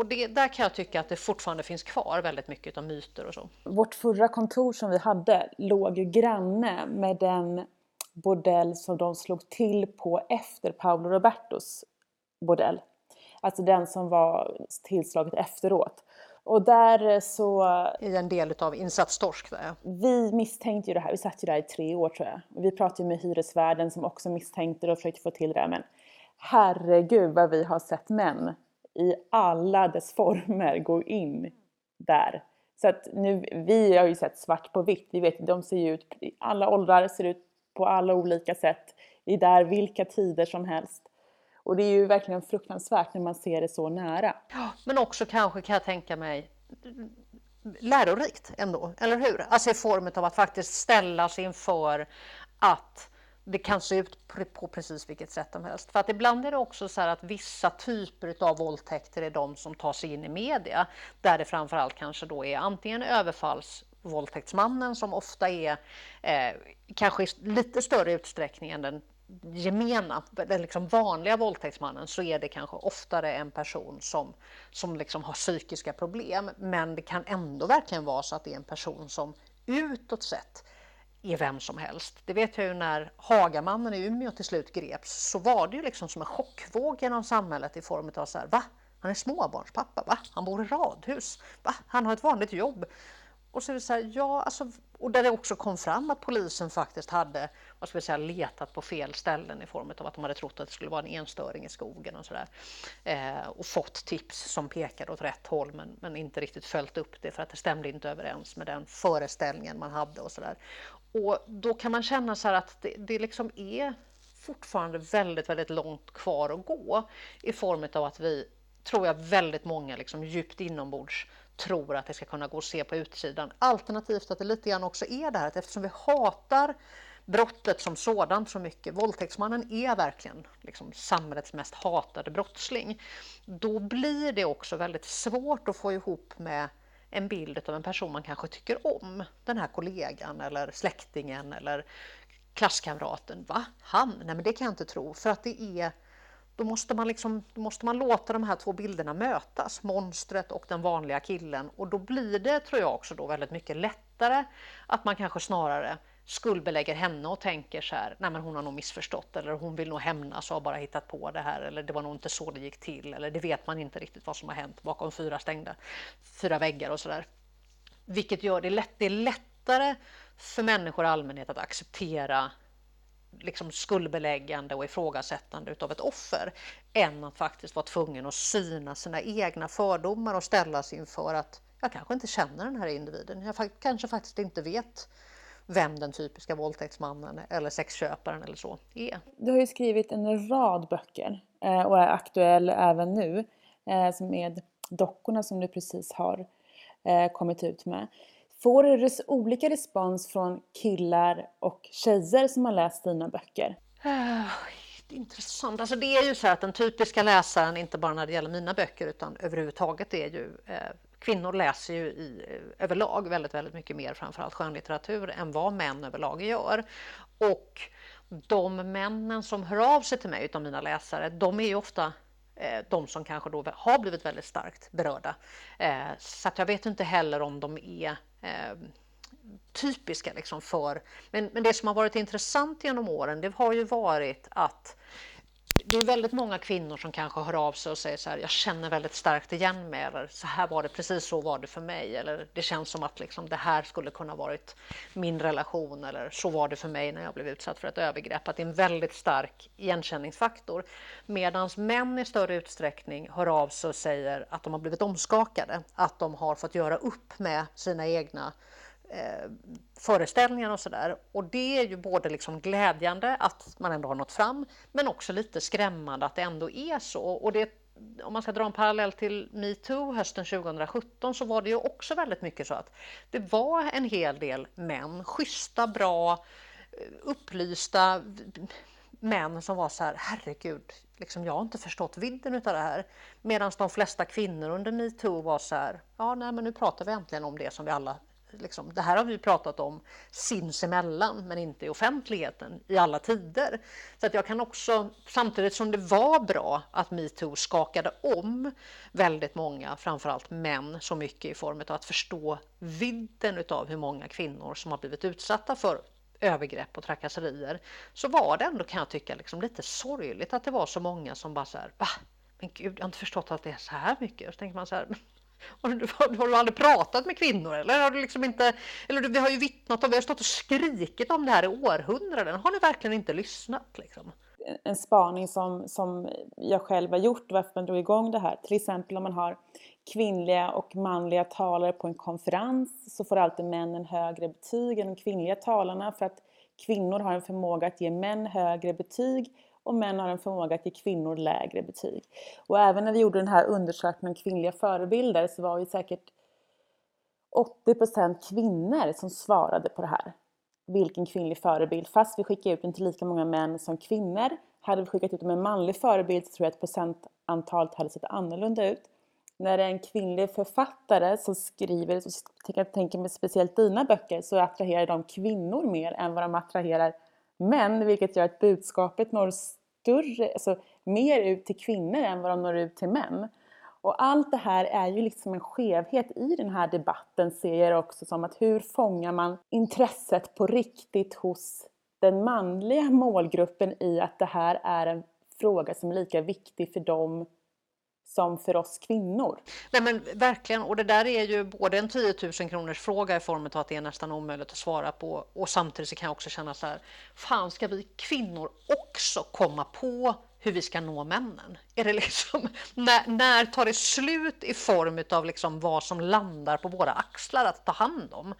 och det, där kan jag tycka att det fortfarande finns kvar väldigt mycket av myter och så. Vårt förra kontor som vi hade låg ju granne med den bordell som de slog till på efter Paolo Robertos bordell. Alltså den som var tillslaget efteråt. Och där så... I en del av Insatstorsk där Vi misstänkte ju det här, vi satt ju där i tre år tror jag. Vi pratade med hyresvärden som också misstänkte det och försökte få till det men herregud vad vi har sett män i alla dess former går in där. Så att nu, vi har ju sett svart på vitt, vi vet de ser ju ut i alla åldrar, ser ut på alla olika sätt, i där vilka tider som helst. Och det är ju verkligen fruktansvärt när man ser det så nära. Men också kanske kan jag tänka mig lärorikt ändå, eller hur? Alltså i form av att faktiskt ställas inför att det kan se ut på precis vilket sätt som helst. För att ibland är det också så att vissa typer av våldtäkter är de som tar sig in i media, där det framförallt kanske då är antingen överfallsvåldtäktsmannen som ofta är eh, kanske i lite större utsträckning än den gemena, den liksom vanliga våldtäktsmannen så är det kanske oftare en person som, som liksom har psykiska problem. Men det kan ändå verkligen vara så att det är en person som utåt sett är vem som helst. Det vet jag ju när Hagamannen i Umeå till slut greps så var det ju liksom som en chockvåg genom samhället i form av så här, va? Han är småbarnspappa, va? Han bor i radhus, va? Han har ett vanligt jobb. Och så är det så här, ja, alltså, och där det också kom fram att polisen faktiskt hade vad ska vi säga, letat på fel ställen i form av att de hade trott att det skulle vara en enstöring i skogen och sådär. Eh, och fått tips som pekade åt rätt håll men, men inte riktigt följt upp det för att det stämde inte överens med den föreställningen man hade och sådär. Och då kan man känna så att det, det liksom är fortfarande väldigt, väldigt långt kvar att gå i form av att vi, tror jag, väldigt många liksom djupt inombords tror att det ska kunna gå att se på utsidan. Alternativt att det lite grann också är det här att eftersom vi hatar brottet som sådant så mycket, våldtäktsmannen är verkligen liksom samhällets mest hatade brottsling, då blir det också väldigt svårt att få ihop med en bild av en person man kanske tycker om. Den här kollegan eller släktingen eller klasskamraten. Va? Han? Nej men det kan jag inte tro för att det är då måste man, liksom, då måste man låta de här två bilderna mötas, monstret och den vanliga killen. Och då blir det, tror jag också, då väldigt mycket lättare att man kanske snarare skuldbelägger henne och tänker så här, nej men hon har nog missförstått eller hon vill nog hämnas och har bara hittat på det här eller det var nog inte så det gick till eller det vet man inte riktigt vad som har hänt bakom fyra stängda, fyra väggar och sådär. Vilket gör det, lätt, det är lättare för människor i allmänhet att acceptera liksom skuldbeläggande och ifrågasättande utav ett offer än att faktiskt vara tvungen att syna sina egna fördomar och ställas inför att jag kanske inte känner den här individen. Jag kanske faktiskt inte vet vem den typiska våldtäktsmannen eller sexköparen eller så är. Du har ju skrivit en rad böcker eh, och är aktuell även nu eh, med dockorna som du precis har eh, kommit ut med. Får du olika respons från killar och tjejer som har läst dina böcker? Intressant. Alltså det är ju så att den typiska läsaren, inte bara när det gäller mina böcker utan överhuvudtaget, är ju kvinnor läser ju i, eh, överlag väldigt, väldigt mycket mer framförallt skönlitteratur än vad män överlag gör. Och de männen som hör av sig till mig utav mina läsare, de är ju ofta eh, de som kanske då har blivit väldigt starkt berörda. Eh, så att jag vet inte heller om de är typiska liksom för... Men, men det som har varit intressant genom åren, det har ju varit att det är väldigt många kvinnor som kanske hör av sig och säger så här, jag känner väldigt starkt igen mig, eller så här var det, precis så var det för mig, eller det känns som att liksom, det här skulle kunna varit min relation, eller så var det för mig när jag blev utsatt för ett övergrepp, att det är en väldigt stark igenkänningsfaktor. Medan män i större utsträckning hör av sig och säger att de har blivit omskakade, att de har fått göra upp med sina egna eh, föreställningar och sådär. Och det är ju både liksom glädjande att man ändå har nått fram, men också lite skrämmande att det ändå är så. Och det, om man ska dra en parallell till metoo hösten 2017 så var det ju också väldigt mycket så att det var en hel del män, schyssta, bra, eh, upplysta män som var så här, herregud, liksom, jag har inte förstått vidden av det här. Medan de flesta kvinnor under metoo var så här, ja nej men nu pratar vi äntligen om det som vi alla Liksom, det här har vi pratat om sinsemellan men inte i offentligheten i alla tider. Så att jag kan också, samtidigt som det var bra att metoo skakade om väldigt många, framförallt män, så mycket i form av att förstå vidden av hur många kvinnor som har blivit utsatta för övergrepp och trakasserier, så var det ändå kan jag tycka liksom lite sorgligt att det var så många som bara så här, va? Men gud, jag har inte förstått att det är så här mycket. Och så tänker man så här, Har du, har du aldrig pratat med kvinnor eller har du liksom inte? Eller vi har ju vittnat om, vi har stått och skrikit om det här i århundraden. Har ni verkligen inte lyssnat liksom? En spaning som, som jag själv har gjort, varför man drog igång det här. Till exempel om man har kvinnliga och manliga talare på en konferens så får alltid männen högre betyg än de kvinnliga talarna för att kvinnor har en förmåga att ge män högre betyg och män har en förmåga att ge kvinnor lägre betyg. Och även när vi gjorde den här undersökningen om kvinnliga förebilder så var det säkert 80% kvinnor som svarade på det här. Vilken kvinnlig förebild? Fast vi skickade ut den till lika många män som kvinnor. Hade vi skickat ut dem en manlig förebild så tror jag att procentantalet hade sett annorlunda ut. När det är en kvinnlig författare som skriver, så jag tänker mig speciellt dina böcker, så attraherar de kvinnor mer än vad de attraherar män, vilket gör att budskapet når större, alltså mer ut till kvinnor än vad de når ut till män. Och allt det här är ju liksom en skevhet i den här debatten ser jag också som att hur fångar man intresset på riktigt hos den manliga målgruppen i att det här är en fråga som är lika viktig för dem som för oss kvinnor. Nej men verkligen, och det där är ju både en 10 000 kronors fråga i form av att det är nästan omöjligt att svara på och samtidigt så kan jag också känna så här, fan ska vi kvinnor också komma på hur vi ska nå männen? Är det liksom, när, när tar det slut i form av liksom vad som landar på våra axlar att ta hand om?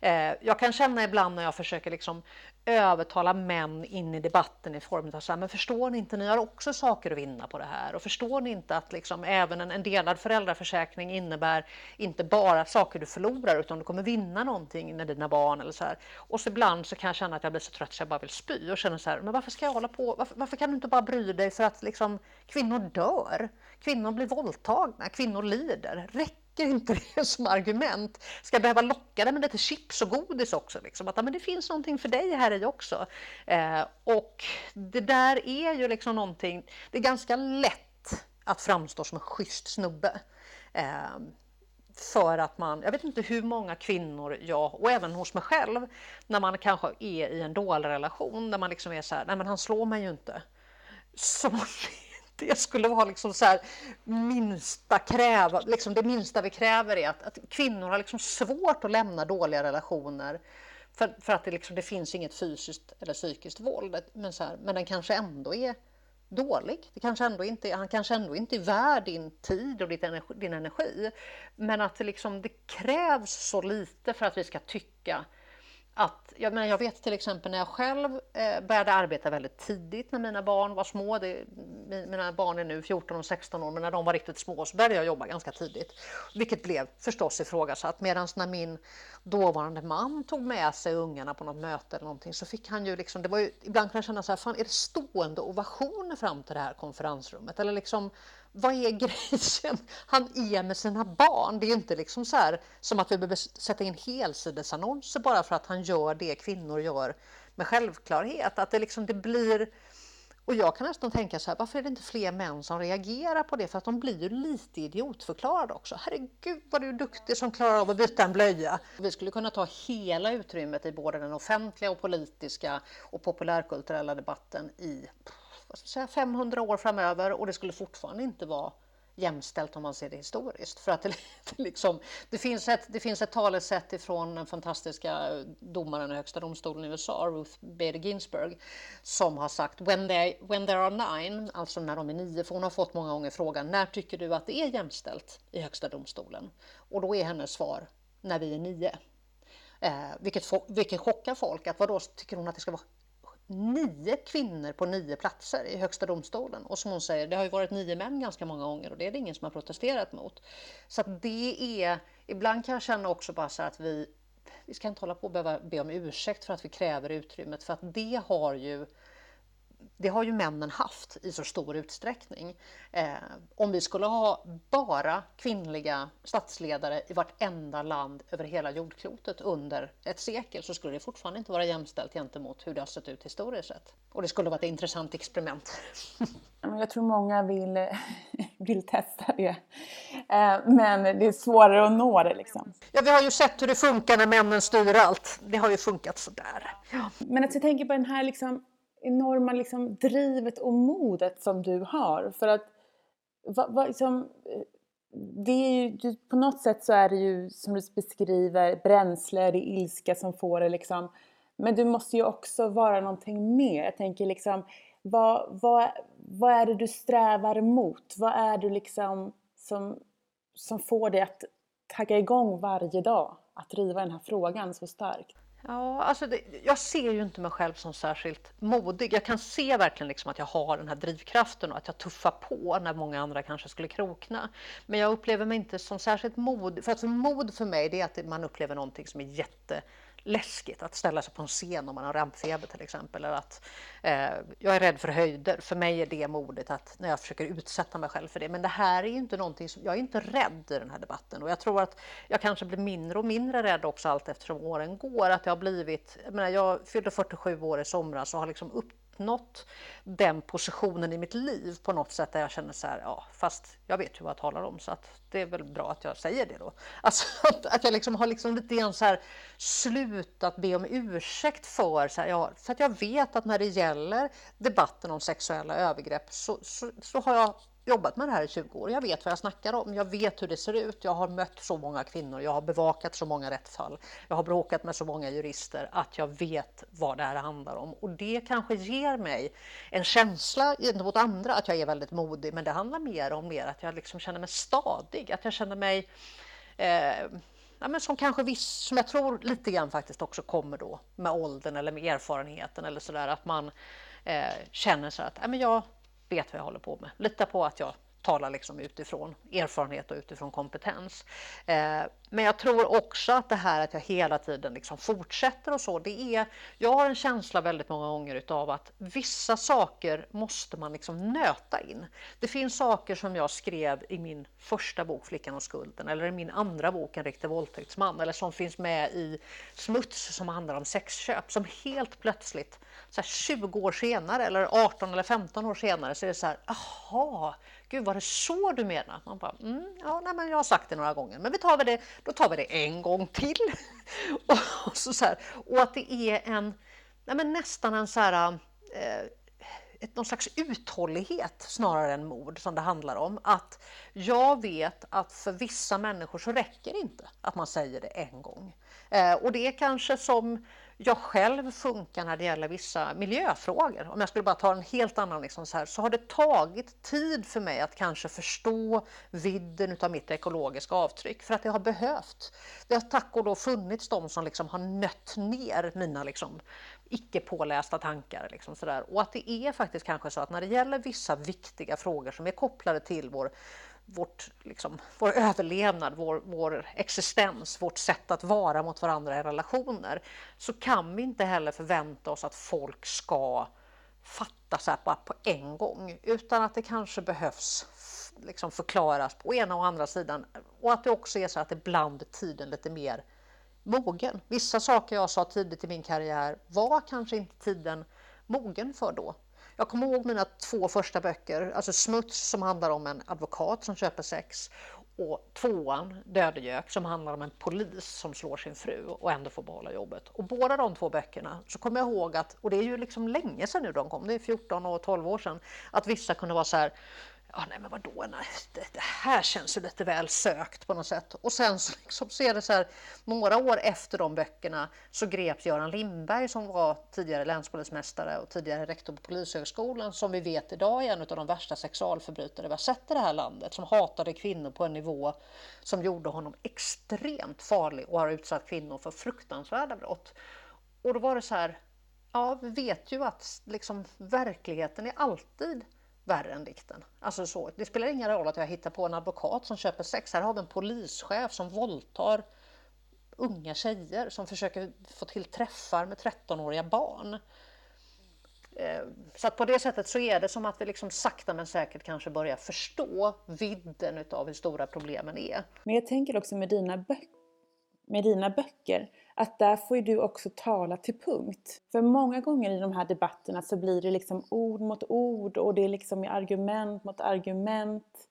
Eh, jag kan känna ibland när jag försöker liksom övertala män in i debatten i form av så här, men förstår ni inte, ni har också saker att vinna på det här och förstår ni inte att liksom även en, en delad föräldraförsäkring innebär inte bara saker du förlorar utan du kommer vinna någonting med dina barn eller så här. Och så ibland så kan jag känna att jag blir så trött så jag bara vill spy och känner så här, men varför ska jag hålla på? Varför, varför kan du inte bara bry dig för att liksom kvinnor dör? Kvinnor blir våldtagna, kvinnor lider. Räcker räcker inte det som argument. Ska jag behöva locka dig med lite chips och godis också? Liksom? Att men det finns någonting för dig här i också. Eh, och det där är ju liksom någonting, det är ganska lätt att framstå som en schysst snubbe. Eh, för att man, jag vet inte hur många kvinnor jag, och även hos mig själv, när man kanske är i en dålig relation där man liksom är så här, nej men han slår mig ju inte. Som det skulle vara liksom så här, minsta kräva, liksom det minsta vi kräver är att, att kvinnor har liksom svårt att lämna dåliga relationer för, för att det, liksom, det finns inget fysiskt eller psykiskt våld. Men, så här, men den kanske ändå är dålig. Det kanske ändå inte, han kanske ändå inte är värd din tid och energi, din energi. Men att det, liksom, det krävs så lite för att vi ska tycka att, jag, menar, jag vet till exempel när jag själv eh, började arbeta väldigt tidigt när mina barn var små. Det, mina barn är nu 14 och 16 år, men när de var riktigt små så började jag jobba ganska tidigt. Vilket blev förstås ifrågasatt. Medan när min dåvarande man tog med sig ungarna på något möte eller någonting så fick han ju liksom, det var ju, ibland kan jag känna så här, fan är det stående ovationer fram till det här konferensrummet? Eller liksom, vad är grejen? Han är med sina barn. Det är inte liksom så här, som att vi behöver sätta in helsidesannonser bara för att han gör det kvinnor gör med självklarhet. Att det liksom det blir och jag kan nästan tänka så här, varför är det inte fler män som reagerar på det? För att de blir ju lite idiotförklarade också. Herregud vad du är duktig som klarar av att byta en blöja. Vi skulle kunna ta hela utrymmet i både den offentliga och politiska och populärkulturella debatten i säga, 500 år framöver och det skulle fortfarande inte vara jämställt om man ser det historiskt. För att det, liksom, det, finns ett, det finns ett talesätt ifrån den fantastiska domaren i Högsta domstolen i USA, Ruth Bader Ginsburg, som har sagt when, they, when there are nine, alltså när de är nio, för hon har fått många gånger frågan när tycker du att det är jämställt i Högsta domstolen? Och då är hennes svar när vi är nio. Eh, vilket, vilket chockar folk, att vadå tycker hon att det ska vara nio kvinnor på nio platser i Högsta domstolen. Och som hon säger, det har ju varit nio män ganska många gånger och det är det ingen som har protesterat mot. Så att det är, ibland kan jag känna också bara så att vi, vi ska inte hålla på och behöva be om ursäkt för att vi kräver utrymmet för att det har ju det har ju männen haft i så stor utsträckning. Eh, om vi skulle ha bara kvinnliga statsledare i vartenda land över hela jordklotet under ett sekel så skulle det fortfarande inte vara jämställt gentemot hur det har sett ut historiskt sett. Och det skulle vara ett intressant experiment. Jag tror många vill, vill testa det. Eh, men det är svårare att nå det. Liksom. Ja, vi har ju sett hur det funkar när männen styr allt. Det har ju funkat sådär. Ja. Men att jag tänker på den här liksom enorma liksom drivet och modet som du har. För att va, va, liksom, eh, det är ju, på något sätt så är det ju som du beskriver bränsle, det är ilska som får det liksom. Men du måste ju också vara någonting mer. Jag tänker liksom, vad, vad, vad är det du strävar mot? Vad är det liksom som, som får dig att tagga igång varje dag? Att driva den här frågan så starkt? Ja, alltså det, jag ser ju inte mig själv som särskilt modig. Jag kan se verkligen liksom att jag har den här drivkraften och att jag tuffar på när många andra kanske skulle krokna. Men jag upplever mig inte som särskilt modig. För att mod för mig det är att man upplever någonting som är jätte läskigt att ställa sig på en scen om man har rampfeber till exempel. Eller att, eh, jag är rädd för höjder. För mig är det modigt att när jag försöker utsätta mig själv för det. Men det här är ju inte någonting som, jag är inte rädd i den här debatten och jag tror att jag kanske blir mindre och mindre rädd också allt eftersom åren går. Att jag har blivit, jag, menar, jag fyllde 47 år i somras och har liksom upp uppnått den positionen i mitt liv på något sätt där jag känner så här, ja, fast jag vet ju vad jag talar om så att det är väl bra att jag säger det då. Alltså att, att jag liksom har liksom lite grann så här slutat be om ursäkt för, så här, ja, för att jag vet att när det gäller debatten om sexuella övergrepp så, så, så har jag jobbat med det här i 20 år. Jag vet vad jag snackar om. Jag vet hur det ser ut. Jag har mött så många kvinnor. Jag har bevakat så många rättsfall. Jag har bråkat med så många jurister att jag vet vad det här handlar om. Och det kanske ger mig en känsla gentemot andra att jag är väldigt modig. Men det handlar mer om mer att jag liksom känner mig stadig. Att jag känner mig eh, ja, men som kanske viss, som jag tror lite grann faktiskt också kommer då med åldern eller med erfarenheten eller sådär att man eh, känner så att ja, men jag vet vad jag håller på med. Lita på att jag talar liksom utifrån erfarenhet och utifrån kompetens. Eh, men jag tror också att det här att jag hela tiden liksom fortsätter och så, det är, jag har en känsla väldigt många gånger utav att vissa saker måste man liksom nöta in. Det finns saker som jag skrev i min första bok Flickan och skulden eller i min andra bok En riktig våldtäktsman eller som finns med i Smuts som handlar om sexköp som helt plötsligt så 20 år senare eller 18 eller 15 år senare så är det så här, aha, Gud, var det så du menar? Man bara, mm, ja, nej, men jag har sagt det några gånger, men vi tar det, då tar vi det en gång till. och, så, så här, och att det är en, nej, men nästan en så här, eh, ett, någon slags uthållighet snarare än mod som det handlar om. Att jag vet att för vissa människor så räcker det inte att man säger det en gång. Eh, och det är kanske som jag själv funkar när det gäller vissa miljöfrågor. Om jag skulle bara ta en helt annan, liksom så, här, så har det tagit tid för mig att kanske förstå vidden av mitt ekologiska avtryck för att det har behövt. Det har tack och lov funnits de som liksom har nött ner mina liksom, icke pålästa tankar. Liksom så där. Och att det är faktiskt kanske så att när det gäller vissa viktiga frågor som är kopplade till vår vårt, liksom, vår överlevnad, vår, vår existens, vårt sätt att vara mot varandra i relationer, så kan vi inte heller förvänta oss att folk ska fatta så här bara på en gång, utan att det kanske behövs liksom förklaras på ena och andra sidan och att det också är så att ibland tiden lite mer mogen. Vissa saker jag sa tidigt i min karriär var kanske inte tiden mogen för då. Jag kommer ihåg mina två första böcker, alltså Smuts som handlar om en advokat som köper sex och tvåan, Dödegök, som handlar om en polis som slår sin fru och ändå får behålla jobbet. Och båda de två böckerna så kommer jag ihåg att, och det är ju liksom länge sedan nu de kom, det är 14 och 12 år sedan, att vissa kunde vara så här ja, nej men vadå, nej, det, det, här känns ju lite väl sökt på något sätt. Och sen så, liksom, så är det så här, några år efter de böckerna så greps Göran Lindberg som var tidigare länspolismästare och tidigare rektor på Polishögskolan som vi vet idag är en av de värsta sexualförbrytare vi har sett i det här landet, som hatade kvinnor på en nivå som gjorde honom extremt farlig och har utsatt kvinnor för fruktansvärda brott. Och då var det så här, ja, vi vet ju att liksom, verkligheten är alltid värre än dikten. Alltså så, det spelar ingen roll att jag hittar på en advokat som köper sex. Här har vi en polischef som våldtar unga tjejer som försöker få till träffar med 13-åriga barn. Eh, så att på det sättet så är det som att vi liksom sakta men säkert kanske börjar förstå vidden av hur stora problemen är. Men jag tänker också med dina, bö- med dina böcker att där får ju du också tala till punkt. För många gånger i de här debatterna så blir det liksom ord mot ord och det är liksom argument mot argument.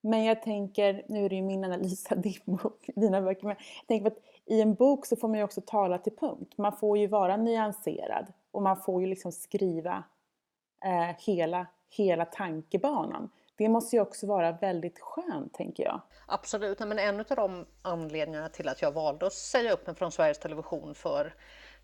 Men jag tänker, nu är det ju min analys av din bok, dina böcker, men jag tänker att i en bok så får man ju också tala till punkt. Man får ju vara nyanserad och man får ju liksom skriva eh, hela, hela tankebanan. Det måste ju också vara väldigt skönt, tänker jag. Absolut, men en av de anledningarna till att jag valde att säga upp mig från Sveriges Television för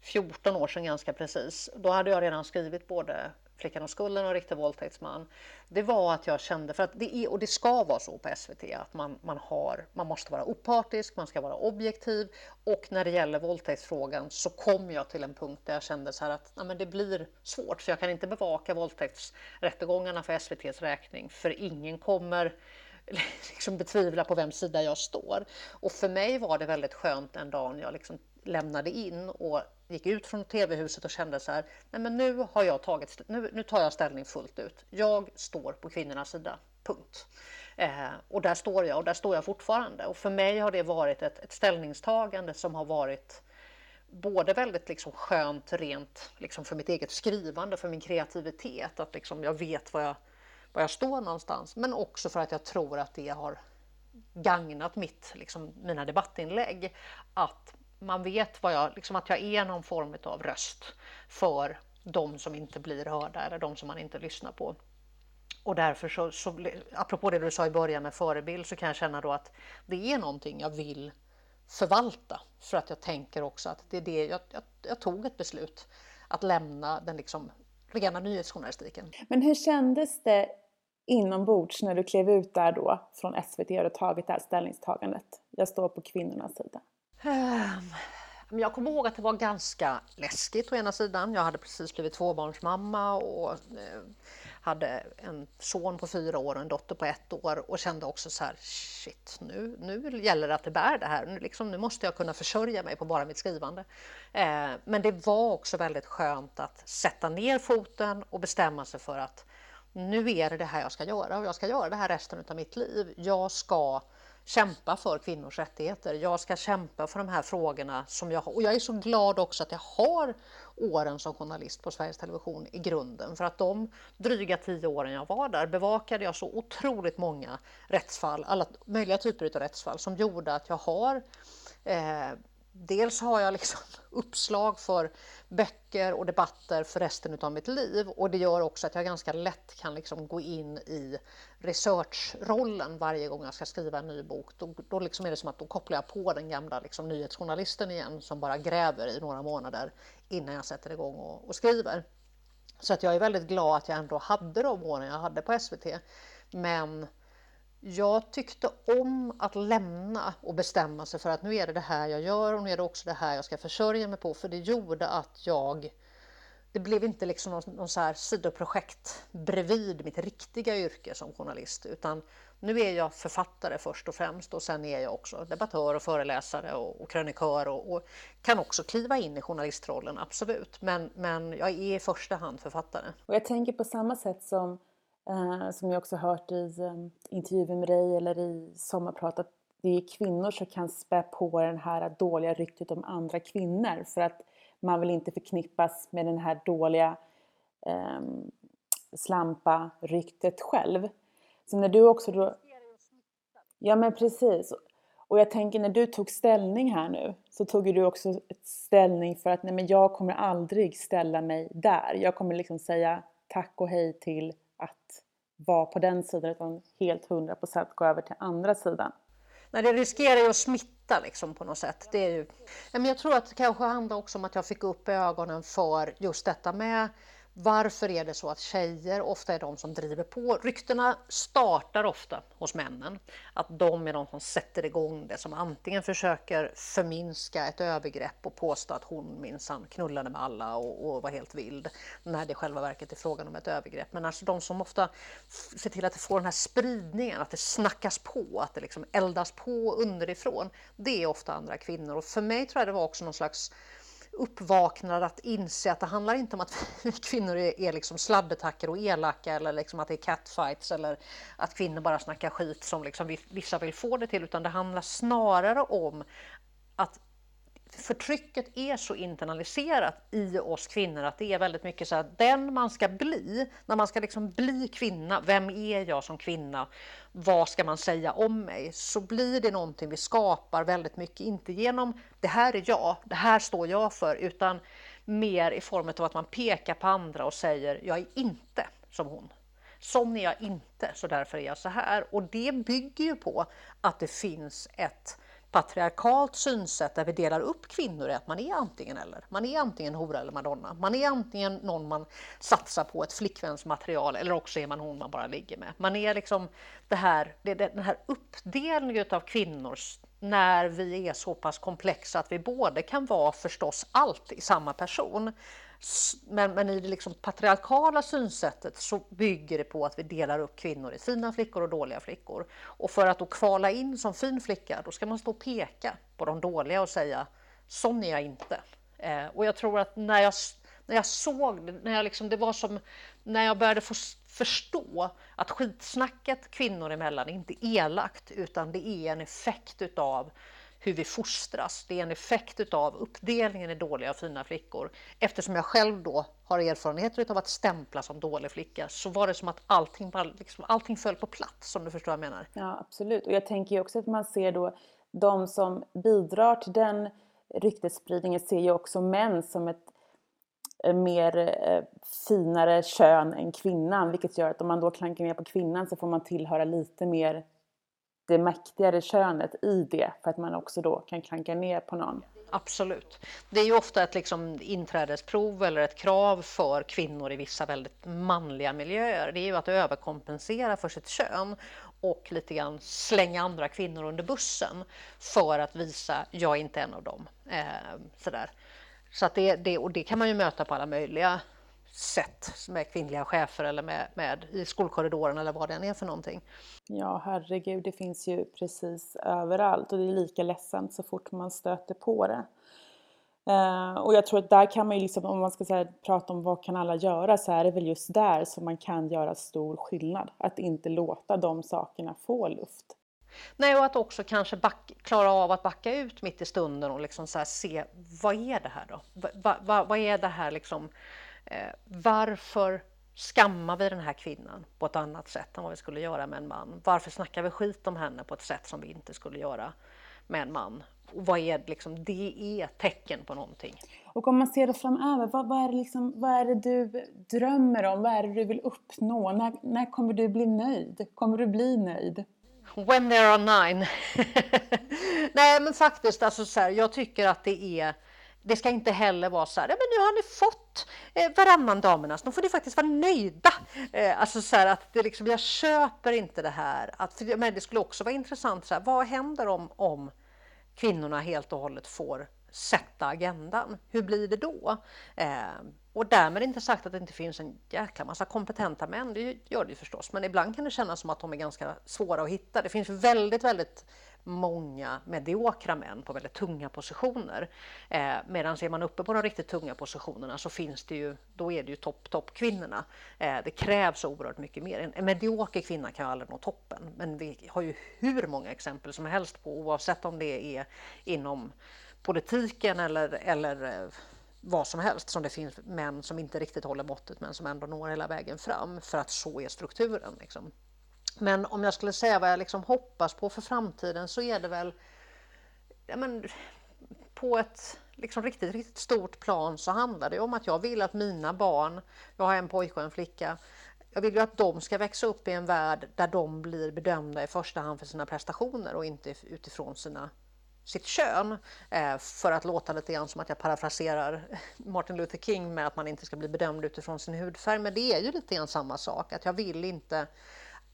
14 år sedan ganska precis, då hade jag redan skrivit både Flickan och skulden och Riktig våldtäktsman. Det var att jag kände, för att det är, och det ska vara så på SVT, att man, man, har, man måste vara opartisk, man ska vara objektiv och när det gäller våldtäktsfrågan så kom jag till en punkt där jag kände så här att ja, men det blir svårt, för jag kan inte bevaka våldtäktsrättegångarna för SVTs räkning, för ingen kommer liksom betvivla på vems sida jag står. Och för mig var det väldigt skönt en dag när jag liksom lämnade in och gick ut från tv-huset och kände så här, nej men nu har jag tagit, nu, nu tar jag ställning fullt ut. Jag står på kvinnornas sida, punkt. Eh, och där står jag och där står jag fortfarande. Och för mig har det varit ett, ett ställningstagande som har varit både väldigt liksom skönt rent liksom för mitt eget skrivande, för min kreativitet, att liksom jag vet var jag, var jag står någonstans, men också för att jag tror att det har gagnat mitt, liksom, mina debattinlägg. Att man vet vad jag, liksom att jag är någon form av röst för de som inte blir hörda eller de som man inte lyssnar på. Och därför så, så apropå det du sa i början med förebild så kan jag känna då att det är någonting jag vill förvalta för att jag tänker också att det är det jag, jag, jag tog ett beslut att lämna den liksom rena nyhetsjournalistiken. Men hur kändes det inombords när du klev ut där då från SVT och tagit det här ställningstagandet? Jag står på kvinnornas sida. Ehm, jag kommer ihåg att det var ganska läskigt å ena sidan. Jag hade precis blivit tvåbarnsmamma och eh, hade en son på fyra år och en dotter på ett år och kände också så här, shit, nu, nu gäller det att det bär det här. Nu, liksom, nu måste jag kunna försörja mig på bara mitt skrivande. Eh, men det var också väldigt skönt att sätta ner foten och bestämma sig för att nu är det det här jag ska göra och jag ska göra det här resten av mitt liv. Jag ska kämpa för kvinnors rättigheter. Jag ska kämpa för de här frågorna som jag har. Och jag är så glad också att jag har åren som journalist på Sveriges Television i grunden. För att de dryga tio åren jag var där bevakade jag så otroligt många rättsfall, alla möjliga typer av rättsfall som gjorde att jag har eh, dels har jag liksom uppslag för böcker och debatter för resten av mitt liv och det gör också att jag ganska lätt kan liksom gå in i researchrollen varje gång jag ska skriva en ny bok. Då, då liksom är det som att då kopplar jag på den gamla liksom nyhetsjournalisten igen som bara gräver i några månader innan jag sätter igång och, och skriver. Så att jag är väldigt glad att jag ändå hade de åren jag hade på SVT. Men jag tyckte om att lämna och bestämma sig för att nu är det det här jag gör och nu är det också det här jag ska försörja mig på. För det gjorde att jag det blev inte liksom någon, någon så här sidoprojekt bredvid mitt riktiga yrke som journalist utan nu är jag författare först och främst och sen är jag också debattör och föreläsare och, och krönikör och, och, kan också kliva in i journalistrollen, absolut. Men, men jag är i första hand författare. Och jag tänker på samma sätt som eh, som jag också hört i eh, intervjuer med dig eller i sommarprat att det är kvinnor som kan spä på det här dåliga ryktet om andra kvinnor för att man vill inte förknippas med den här dåliga eh, slampa-ryktet själv. Så när du också då... Ja men precis. Och jag tänker när du tog ställning här nu så tog du också ställning för att nej men jag kommer aldrig ställa mig där. Jag kommer liksom säga tack och hej till att vara på den sidan utan helt 100% gå över till andra sidan. Nej, det riskerar ju att smitta liksom på något sätt. Det är ju... Men jag tror att det kanske handlar också om att jag fick upp ögonen för just detta med varför är det så att tjejer ofta är de som driver på? Ryktena startar ofta hos männen. Att de är de som sätter igång det, som antingen försöker förminska ett övergrepp och påstå att hon minsann knullade med alla och, och var helt vild, när det i själva verket är frågan om ett övergrepp. Men alltså de som ofta ser till att det får den här spridningen, att det snackas på, att det liksom eldas på underifrån, det är ofta andra kvinnor. Och för mig tror jag det var också någon slags uppvaknad att inse att det handlar inte om att kvinnor är, är liksom sladdetacker och elaka eller liksom att det är catfights eller att kvinnor bara snackar skit som liksom vissa vill få det till utan det handlar snarare om att förtrycket är så internaliserat i oss kvinnor att det är väldigt mycket så att den man ska bli, när man ska liksom bli kvinna, vem är jag som kvinna, vad ska man säga om mig? Så blir det någonting vi skapar väldigt mycket, inte genom det här är jag, det här står jag för, utan mer i form av att man pekar på andra och säger jag är inte som hon. Sån är jag inte, så därför är jag så här. Och det bygger ju på att det finns ett patriarkalt synsätt där vi delar upp kvinnor i att man är antingen eller. Man är antingen hora eller madonna. Man är antingen någon man satsar på ett flickvänsmaterial eller också är man hon man bara ligger med. Man är liksom det här, det, den här uppdelningen av kvinnor när vi är så pass komplexa att vi både kan vara förstås allt i samma person men, men, i det liksom patriarkala synsättet så bygger det på att vi delar upp kvinnor i fina flickor och dåliga flickor. Och för att då kvala in som fin flicka, då ska man stå och peka på de dåliga och säga sån är jag inte. Eh, och jag tror att när jag, när jag såg det, när jag liksom, det var som när jag började få förstå att skitsnacket kvinnor emellan är inte elakt utan det är en effekt utav hur vi fostras. Det är en effekt utav uppdelningen i dåliga och fina flickor. Eftersom jag själv då har erfarenheter av att stämpla som dålig flicka så var det som att allting, liksom, allting föll på plats om du förstår vad jag menar. Ja absolut och jag tänker också att man ser då de som bidrar till den ryktesspridningen ser ju också män som ett eh, mer eh, finare kön än kvinnan vilket gör att om man då klankar ner på kvinnan så får man tillhöra lite mer det mäktigare könet i det för att man också då kan klanka ner på någon. Absolut. Det är ju ofta ett liksom inträdesprov eller ett krav för kvinnor i vissa väldigt manliga miljöer. Det är ju att överkompensera för sitt kön och lite grann slänga andra kvinnor under bussen för att visa jag är inte en av dem. Eh, sådär. Så att det, det, och det kan man ju möta på alla möjliga sätt med kvinnliga chefer eller med, med i skolkorridoren eller vad det än är för någonting. Ja, herregud, det finns ju precis överallt och det är lika ledsamt så fort man stöter på det. Uh, och jag tror att där kan man ju liksom, om man ska här, prata om vad kan alla göra, så är det väl just där som man kan göra stor skillnad. Att inte låta de sakerna få luft. Nej, och att också kanske back, klara av att backa ut mitt i stunden och liksom så se, vad är det här då? Va, va, vad är det här liksom? Eh, varför skammar vi den här kvinnan på ett annat sätt än vad vi skulle göra med en man? Varför snackar vi skit om henne på ett sätt som vi inte skulle göra med en man? Och vad är liksom, det är tecken på någonting. Och om man ser det framöver, vad, vad, är det liksom, vad är det du drömmer om? Vad är det du vill uppnå? När, när kommer du bli nöjd? Kommer du bli nöjd? When there are nine. Nej men faktiskt, alltså så här, jag tycker att det är det ska inte heller vara så här, men nu har ni fått eh, varannan damernas, då får ni faktiskt vara nöjda. Eh, alltså så här att det liksom, jag köper inte det här. Att, men det skulle också vara intressant, så här, vad händer om, om kvinnorna helt och hållet får sätta agendan? Hur blir det då? Eh, och därmed inte sagt att det inte finns en jäkla massa kompetenta män, det gör det ju förstås, men ibland kan det kännas som att de är ganska svåra att hitta. Det finns väldigt, väldigt många mediokra män på väldigt tunga positioner. Eh, Medan är man uppe på de riktigt tunga positionerna så finns det ju, då är det ju topp, topp kvinnorna. Eh, det krävs oerhört mycket mer. En, en medioker kvinna kan ju aldrig nå toppen, men vi har ju hur många exempel som helst på oavsett om det är inom politiken eller, eller eh, vad som helst som det finns män som inte riktigt håller måttet men som ändå når hela vägen fram för att så är strukturen. Liksom. Men om jag skulle säga vad jag liksom hoppas på för framtiden så är det väl ja men, på ett liksom riktigt, riktigt stort plan så handlar det om att jag vill att mina barn, jag har en pojke och en flicka, jag vill ju att de ska växa upp i en värld där de blir bedömda i första hand för sina prestationer och inte utifrån sina, sitt kön. Eh, för att låta lite grann som att jag parafraserar Martin Luther King med att man inte ska bli bedömd utifrån sin hudfärg. Men det är ju lite grann samma sak, att jag vill inte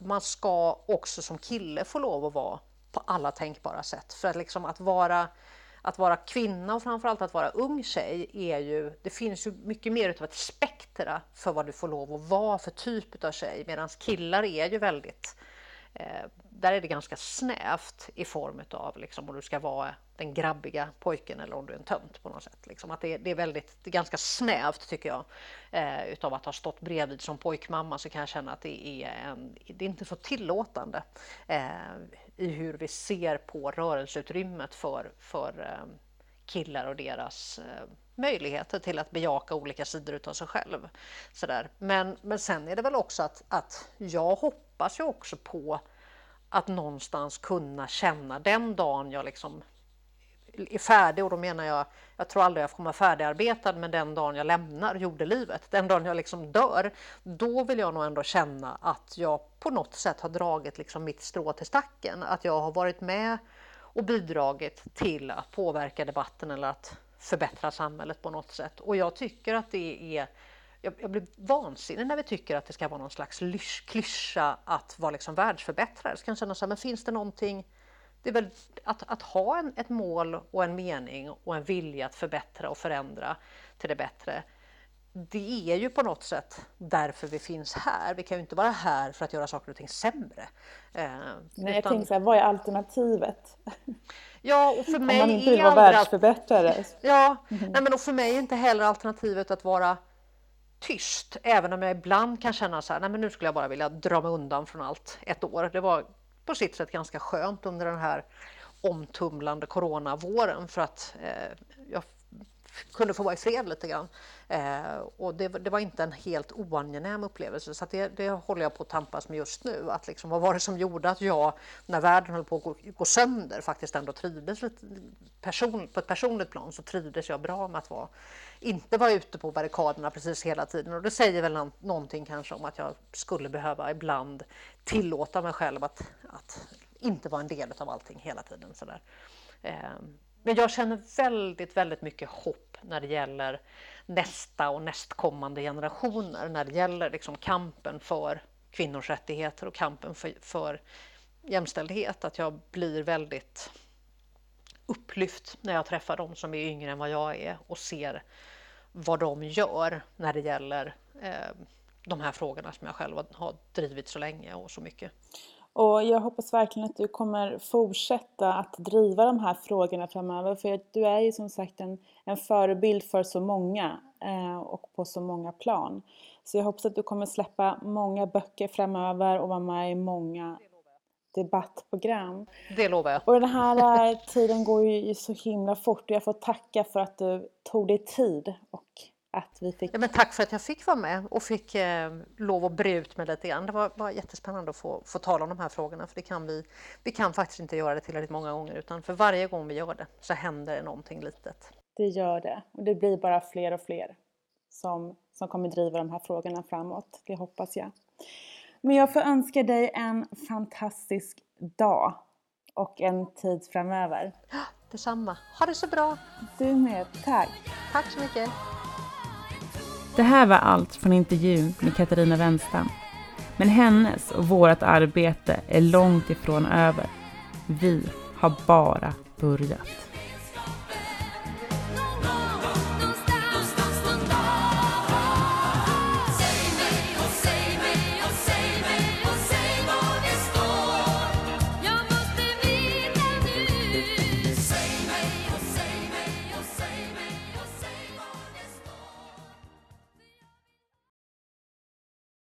man ska också som kille få lov att vara på alla tänkbara sätt. För att, liksom att, vara, att vara kvinna och framförallt att vara ung tjej är ju, det finns ju mycket mer utav ett spektra för vad du får lov att vara för typ av tjej. Medan killar är ju väldigt Eh, Eh, där är det ganska snävt i form av liksom, om du ska vara den grabbiga pojken eller om du är en tönt på något sätt. Liksom att det, det är väldigt, det är ganska snävt tycker jag. Eh, utav att ha stått bredvid som pojkmamma så kan jag känna att det är, en, det är inte så tillåtande eh, i hur vi ser på rörelseutrymmet för, för eh, killar och deras eh, möjligheter till att bejaka olika sidor utav sig själv. Sådär. Men, men sen är det väl också att, att jag hoppas ju också på att någonstans kunna känna den dagen jag liksom är färdig och då menar jag, jag tror aldrig jag kommer vara färdigarbetad, men den dagen jag lämnar jordelivet, den dagen jag liksom dör, då vill jag nog ändå känna att jag på något sätt har dragit liksom mitt strå till stacken, att jag har varit med och bidragit till att påverka debatten eller att förbättra samhället på något sätt. Och jag tycker att det är jag, blir vansinnig när vi tycker att det ska vara någon slags klyscha att vara liksom världsförbättrare. Så kan jag känna så här, men finns det någonting det är väl att, att ha en, ett mål och en mening och en vilja att förbättra och förändra till det bättre. Det är ju på något sätt därför vi finns här. Vi kan ju inte vara här för att göra saker och ting sämre. Eh, Nej, jag tänker så här, vad är alternativet? Ja, och för mig Om man inte vill vara världsförbättrare. Ja, mm. nej, men och för mig är inte heller alternativet att vara tyst, även om jag ibland kan känna så här, nej men nu skulle jag bara vilja dra mig undan från allt ett år. Det var på sitt sätt ganska skönt under den här omtumlande coronavåren för att eh, jag kunde få vara i fred lite grann. Eh, och det, det, var inte en helt oangenäm upplevelse så det, det håller jag på att tampas med just nu. Att liksom, vad var det som gjorde att jag, när världen höll på att gå, gå sönder, faktiskt ändå trivdes lite, person, på ett personligt plan så trivdes jag bra med att vara, inte vara ute på barrikaderna precis hela tiden. Och det säger väl någonting kanske om att jag skulle behöva ibland tillåta mig själv att, att inte vara en del av allting hela tiden. Sådär. Eh, men jag känner väldigt, väldigt mycket hopp när det gäller nästa och nästkommande generationer, när det gäller liksom kampen för kvinnors rättigheter och kampen för, för jämställdhet. Att jag blir väldigt upplyft när jag träffar dem som är yngre än vad jag är och ser vad de gör när det gäller eh, de här frågorna som jag själv har drivit så länge och så mycket. Och jag hoppas verkligen att du kommer fortsätta att driva de här frågorna framöver för du är ju som sagt en, en förebild för så många eh, och på så många plan. Så jag hoppas att du kommer släppa många böcker framöver och vara med i många debattprogram. Det lovar jag. Och den här eh, tiden går ju så himla fort och jag får tacka för att du tog dig tid och att vi fick... Ja, men tack för att jag fick vara med och fick eh, lov att bre ut mig lite grann. Det var, var jättespännande att få, få tala om de här frågorna för det kan vi, vi kan faktiskt inte göra det tillräckligt många gånger utan för varje gång vi gör det så händer det någonting litet. Det gör det och det blir bara fler och fler som, som kommer driva de här frågorna framåt. Det hoppas jag. Men jag får önska dig en fantastisk dag och en tid framöver. Detsamma. Ha det så bra! Du med. Tack! Tack så mycket! Det här var allt från intervjun med Katarina Wenstam. Men hennes och vårt arbete är långt ifrån över. Vi har bara börjat.